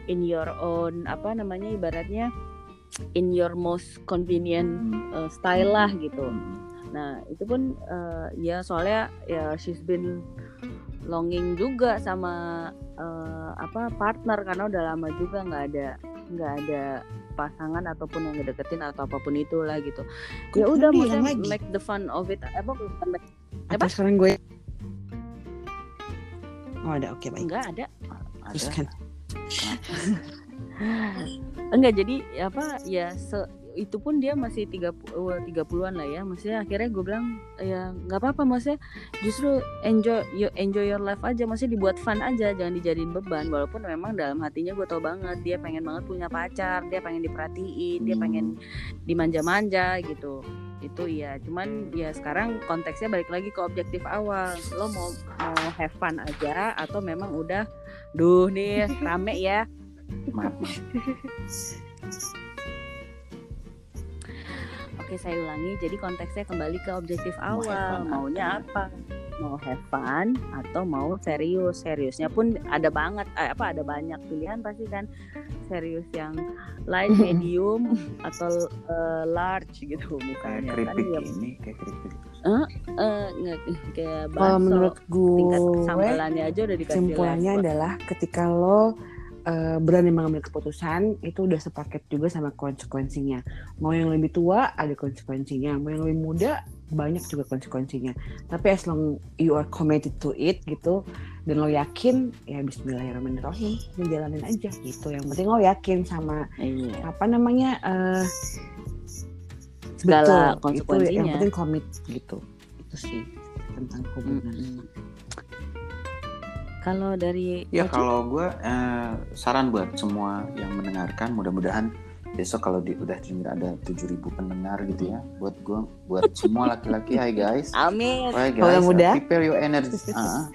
In your own apa namanya ibaratnya in your most convenient uh, style lah gitu. Nah itu pun uh, ya soalnya ya she's been longing juga sama uh, apa partner karena udah lama juga nggak ada nggak ada pasangan ataupun yang ngedeketin atau apa pun itulah gitu. Ya udah maksudnya make the fun of it apa bukan make, apa sekarang gue? Oh ada. Oke okay, baik. Enggak ada. Teruskan. Enggak jadi apa ya se itu pun dia masih tiga tiga puluhan lah ya. Maksudnya akhirnya gue bilang ya nggak apa-apa maksudnya justru enjoy you enjoy your life aja. Maksudnya dibuat fun aja jangan dijadiin beban. Walaupun memang dalam hatinya gue tau banget dia pengen banget punya pacar dia pengen diperhatiin dia pengen dimanja-manja gitu. Itu iya cuman ya sekarang konteksnya balik lagi ke objektif awal. Lo mau mau have fun aja atau memang udah duh nih rame ya. *laughs* Maaf Oke saya ulangi. Jadi konteksnya kembali ke objektif awal. mau maunya apa? mau have fun atau mau serius? Seriusnya pun ada banget. Eh, apa ada banyak pilihan pasti kan. Serius yang light *laughs* medium atau uh, large gitu misalnya kayak kan. ya ini kayak keripik. Uh, uh, kayak bakso. kalau menurut gue sambalannya aja udah dikasih kesimpulannya adalah ketika lo uh, berani mengambil keputusan itu udah sepaket juga sama konsekuensinya. Mau yang lebih tua ada konsekuensinya, mau yang lebih muda banyak juga konsekuensinya. Tapi as long you are committed to it gitu dan lo yakin ya Bismillahirrahmanirrahim menjalanin aja gitu. Yang penting lo yakin sama iya. apa namanya uh, segala betul, konsekuensinya. Itu yang penting komit gitu. Itu sih tentang hubungan. Mm -hmm Kalau dari Ya kalau gue eh, saran buat semua yang mendengarkan, mudah-mudahan besok kalau di, udah ada 7000 pendengar gitu ya, buat gue, buat semua laki-laki, hai guys, Amin. hai guys, muda? uh, prepare your energy, uh,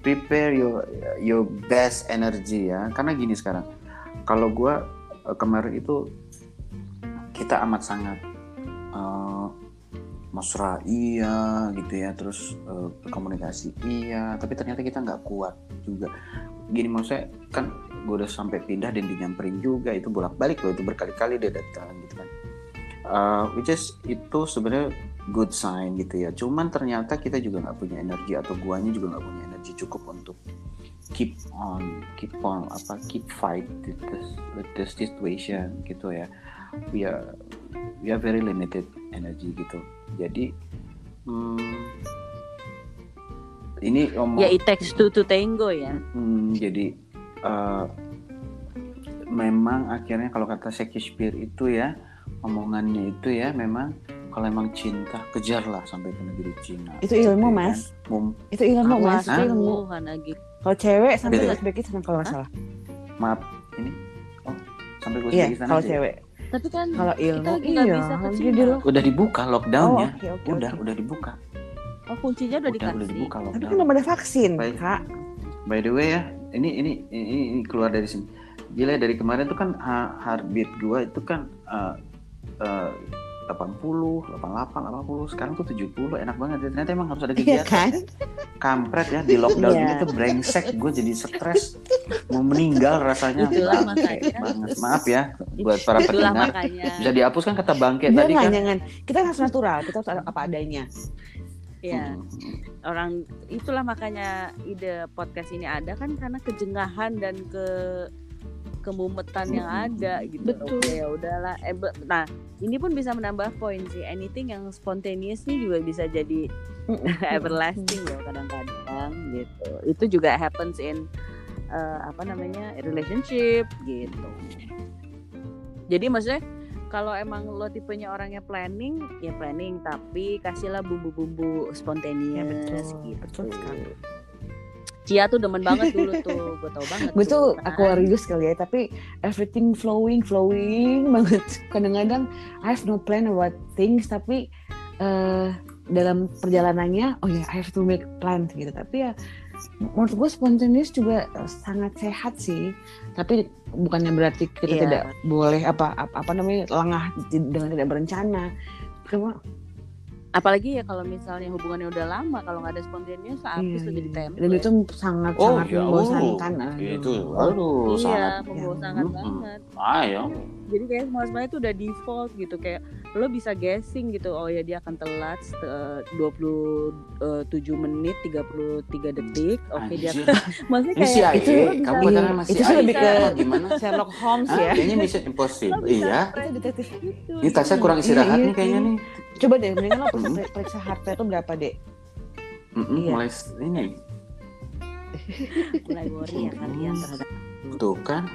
prepare your your best energy ya, karena gini sekarang, kalau gue eh, kemarin itu kita amat sangat eh, mesra iya gitu ya terus eh, komunikasi iya tapi ternyata kita nggak kuat juga. Gini maksudnya kan gue udah sampai pindah dan dinyamperin juga itu bolak balik loh itu berkali-kali dia datang gitu kan. Eh, which is itu sebenarnya good sign gitu ya. Cuman ternyata kita juga nggak punya energi atau guanya juga nggak punya energi cukup untuk keep on keep on apa keep fight with this, with the situation gitu ya. We are we are very limited energy gitu jadi hmm, ini omong Ya it takes two to tango ya. Hmm, jadi eh, memang akhirnya kalau kata Shakespeare itu ya omongannya itu ya memang kalau emang cinta kejarlah sampai ke negeri Cina. Itu ilmu, Gitu Mas. kan. Mum- Itu ilmu mas, Hah? itu ilmu. Lagi. Kalau cewek sampai ya? Uzbekistan kalau nggak salah. maaf ini oh sampai ke Iya, Uzbekistan kalau ya? cewek. Tapi kan Kalau ilmu, lagi nggak iya. bisa ke lagi Cina. di lo- Udah dibuka Oh, lockdownnya. oke, oke, udah, oke. udah dibuka. oh kuncinya udah Udah, dikasih. udah dibuka Tapi lockdown. kan belum ada vaksin, Baik. kak. By the way ya, ini ini ini, ini keluar dari sini. Gila dari kemarin tuh kan ha- heartbeat gua itu kan uh, uh, 80, 88, 80, sekarang tuh 70, enak banget. Ternyata emang harus ada Iya kegiatan. kan? Kampret ya di lockdown Iya. ini tuh brengsek, gue jadi stres, mau meninggal rasanya. Itulah makanya. banget. Maaf ya buat para Itulah pendengar. makanya. Bisa dihapus kan kata bangke tadi Jangan, kan. jangan. Kita harus natural, kita harus apa adanya. Ya, Hmm. orang itulah makanya ide podcast ini ada kan karena kejengahan dan ke kemumetan yang ada gitu. Betul. Oke, ya udahlah. Eh, nah, ini pun bisa menambah poin sih. Anything yang spontaneous nih juga bisa jadi *laughs* everlasting loh kadang-kadang gitu. Itu juga happens in eh, apa namanya relationship gitu. Jadi maksudnya kalau emang lo tipenya orangnya planning, ya planning tapi kasihlah bumbu-bumbu spontaneous Ya, betul. gitu. Betul sekali. Cia tuh demen banget dulu tuh, gue tau banget. Gue tuh kan. Aquarius kali ya, tapi everything flowing, flowing *laughs* banget. Kadang-kadang I have no plan about things, tapi eh, dalam perjalanannya, oh ya I have to make plan gitu. Tapi ya menurut gue spontaneous juga eh, sangat sehat sih. Tapi bukannya berarti kita Iya. tidak boleh apa, apa apa namanya lengah dengan tidak berencana. Cuma Apalagi ya kalau misalnya hubungannya udah lama, kalau nggak ada spontaneous, habis iya, tuh jadi iya. template. dan itu sangat Oh, sangat ya, membosankan. oh, aduh. itu, aduh, iya, sangat. membosankan Hmm. banget. Ayo, Jadi kayak semua semuanya itu udah default gitu kayak lo bisa guessing gitu. Oh ya dia akan telat eh, 27 menit 33 detik. Oke dia *laughs* maksudnya Ini si kayak itu- Aye, bisa- kamu iya, pacaran masih itu sih lebih ke- gimana? Sherlock Holmes Hah? ya. Kayaknya bisa impossible. Bisa Iya. Itu detektif. gitu, Ini Tasya gitu. kurang istirahat Iya, nih kayaknya iya. nih. Coba deh, mendingan lo periksa, periksa heart rate itu berapa deh? Mm-mm, Iya. Mulai ini *laughs* mulai worry ya kalian terhadap tuh kan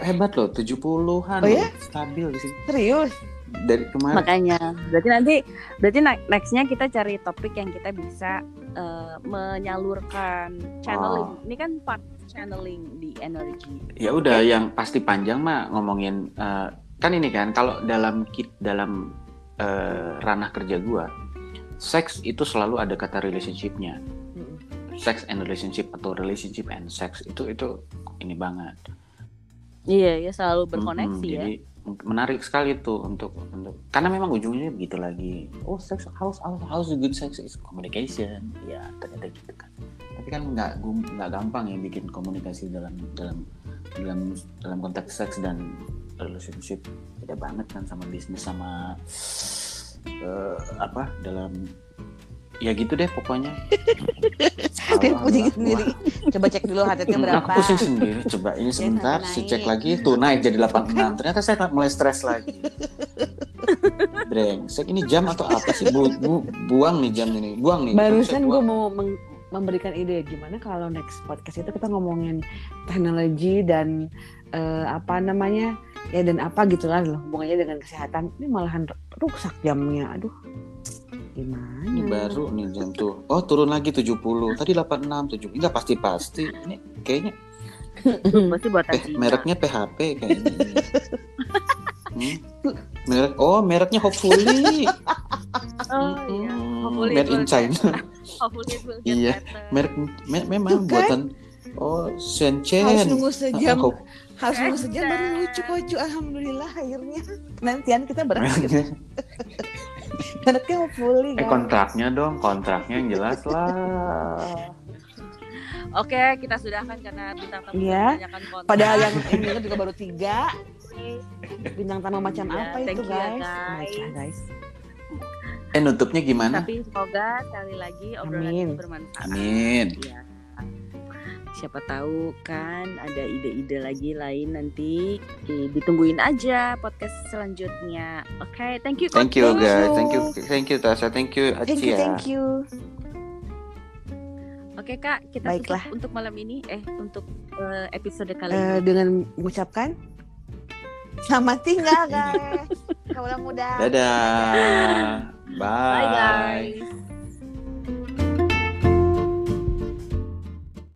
hebat loh 70-an Oh ya? loh, stabil di sini. Serius? Dari kemarin. Makanya. Berarti nanti berarti ne- nextnya kita cari topik yang kita bisa eh, menyalurkan channeling. Oh. ini kan part channeling di energi. Ya udah yang pasti panjang mah ngomongin eh, kan ini kan kalau dalam kit dalam eh, ranah kerja gua seks itu selalu ada kata relationshipnya. Sex and relationship atau relationship and sex itu itu ini banget. Iya ya selalu berkoneksi Mm-mm, ya. jadi menarik sekali tuh untuk untuk karena memang ujungnya begitu lagi. Oh sex house house house good sex is communication. Ya ternyata gitu kan. Tapi kan nggak nggak gampang ya bikin komunikasi dalam dalam dalam dalam konteks seks dan relationship. Beda banget kan sama bisnis sama eh, apa dalam ya gitu deh pokoknya *laughs* Dia pusing Allah. sendiri. Coba cek dulu heart rate-nya Hmm, berapa. Aku pusing sendiri. Coba ini sebentar, saya naik. cek lagi. Tuh naik jadi 86. Ternyata saya mulai stres lagi. Brengsek, ini jam atau apa sih? Bu, bu- buang nih jam ini. Buang nih. Barusan gue mau meng- memberikan ide gimana kalau next podcast itu kita ngomongin teknologi dan eh, apa namanya ya dan apa gitulah loh hubungannya dengan kesehatan ini malahan rusak jamnya aduh Gimana? Ini baru nih jam tuh. Oh, turun lagi 70. Tadi 86, 70. Enggak pasti-pasti. Ini kayaknya *laughs* Pasti buatan eh, mereknya PHP kayaknya. Hmm? Merek oh, mereknya Hopefully. Oh iya. Hmm, Hopefully made in China. *laughs* Hopefully Iya. Merek me- memang Tuh kan? buatan Oh, Shenzhen. Harus nunggu sejam. Ah, Hop- Harus nunggu sejam baru lucu kocu. Alhamdulillah akhirnya. Nantian kita *laughs* berakhir. Mereknya hopefully eh guys. kontraknya dong, kontraknya yang jelas lah. *laughs* Oke, kita sudahkan karena bintang tamu Iya. Padahal yang *laughs* denger juga baru tiga. Bintang tamu macam Iya, apa thank itu you ya, guys? guys. Oh guys. Eh nutupnya gimana? Tapi semoga sekali lagi obrolan Amin. ini bermanfaat. Amin. Ya. Siapa tahu kan ada ide-ide lagi lain nanti Di- ditungguin aja podcast selanjutnya. Oke, thank you. Thank you guys, you. thank you, thank you Tasha, thank you Thank you, Acia. thank you. Oke Kak, kita Baiklah. tutup untuk malam ini. Eh, untuk eh, episode kali Eh, ini. dengan mengucapkan selamat tinggal guys. *laughs* Kaulah muda. Dadah. Bye guys.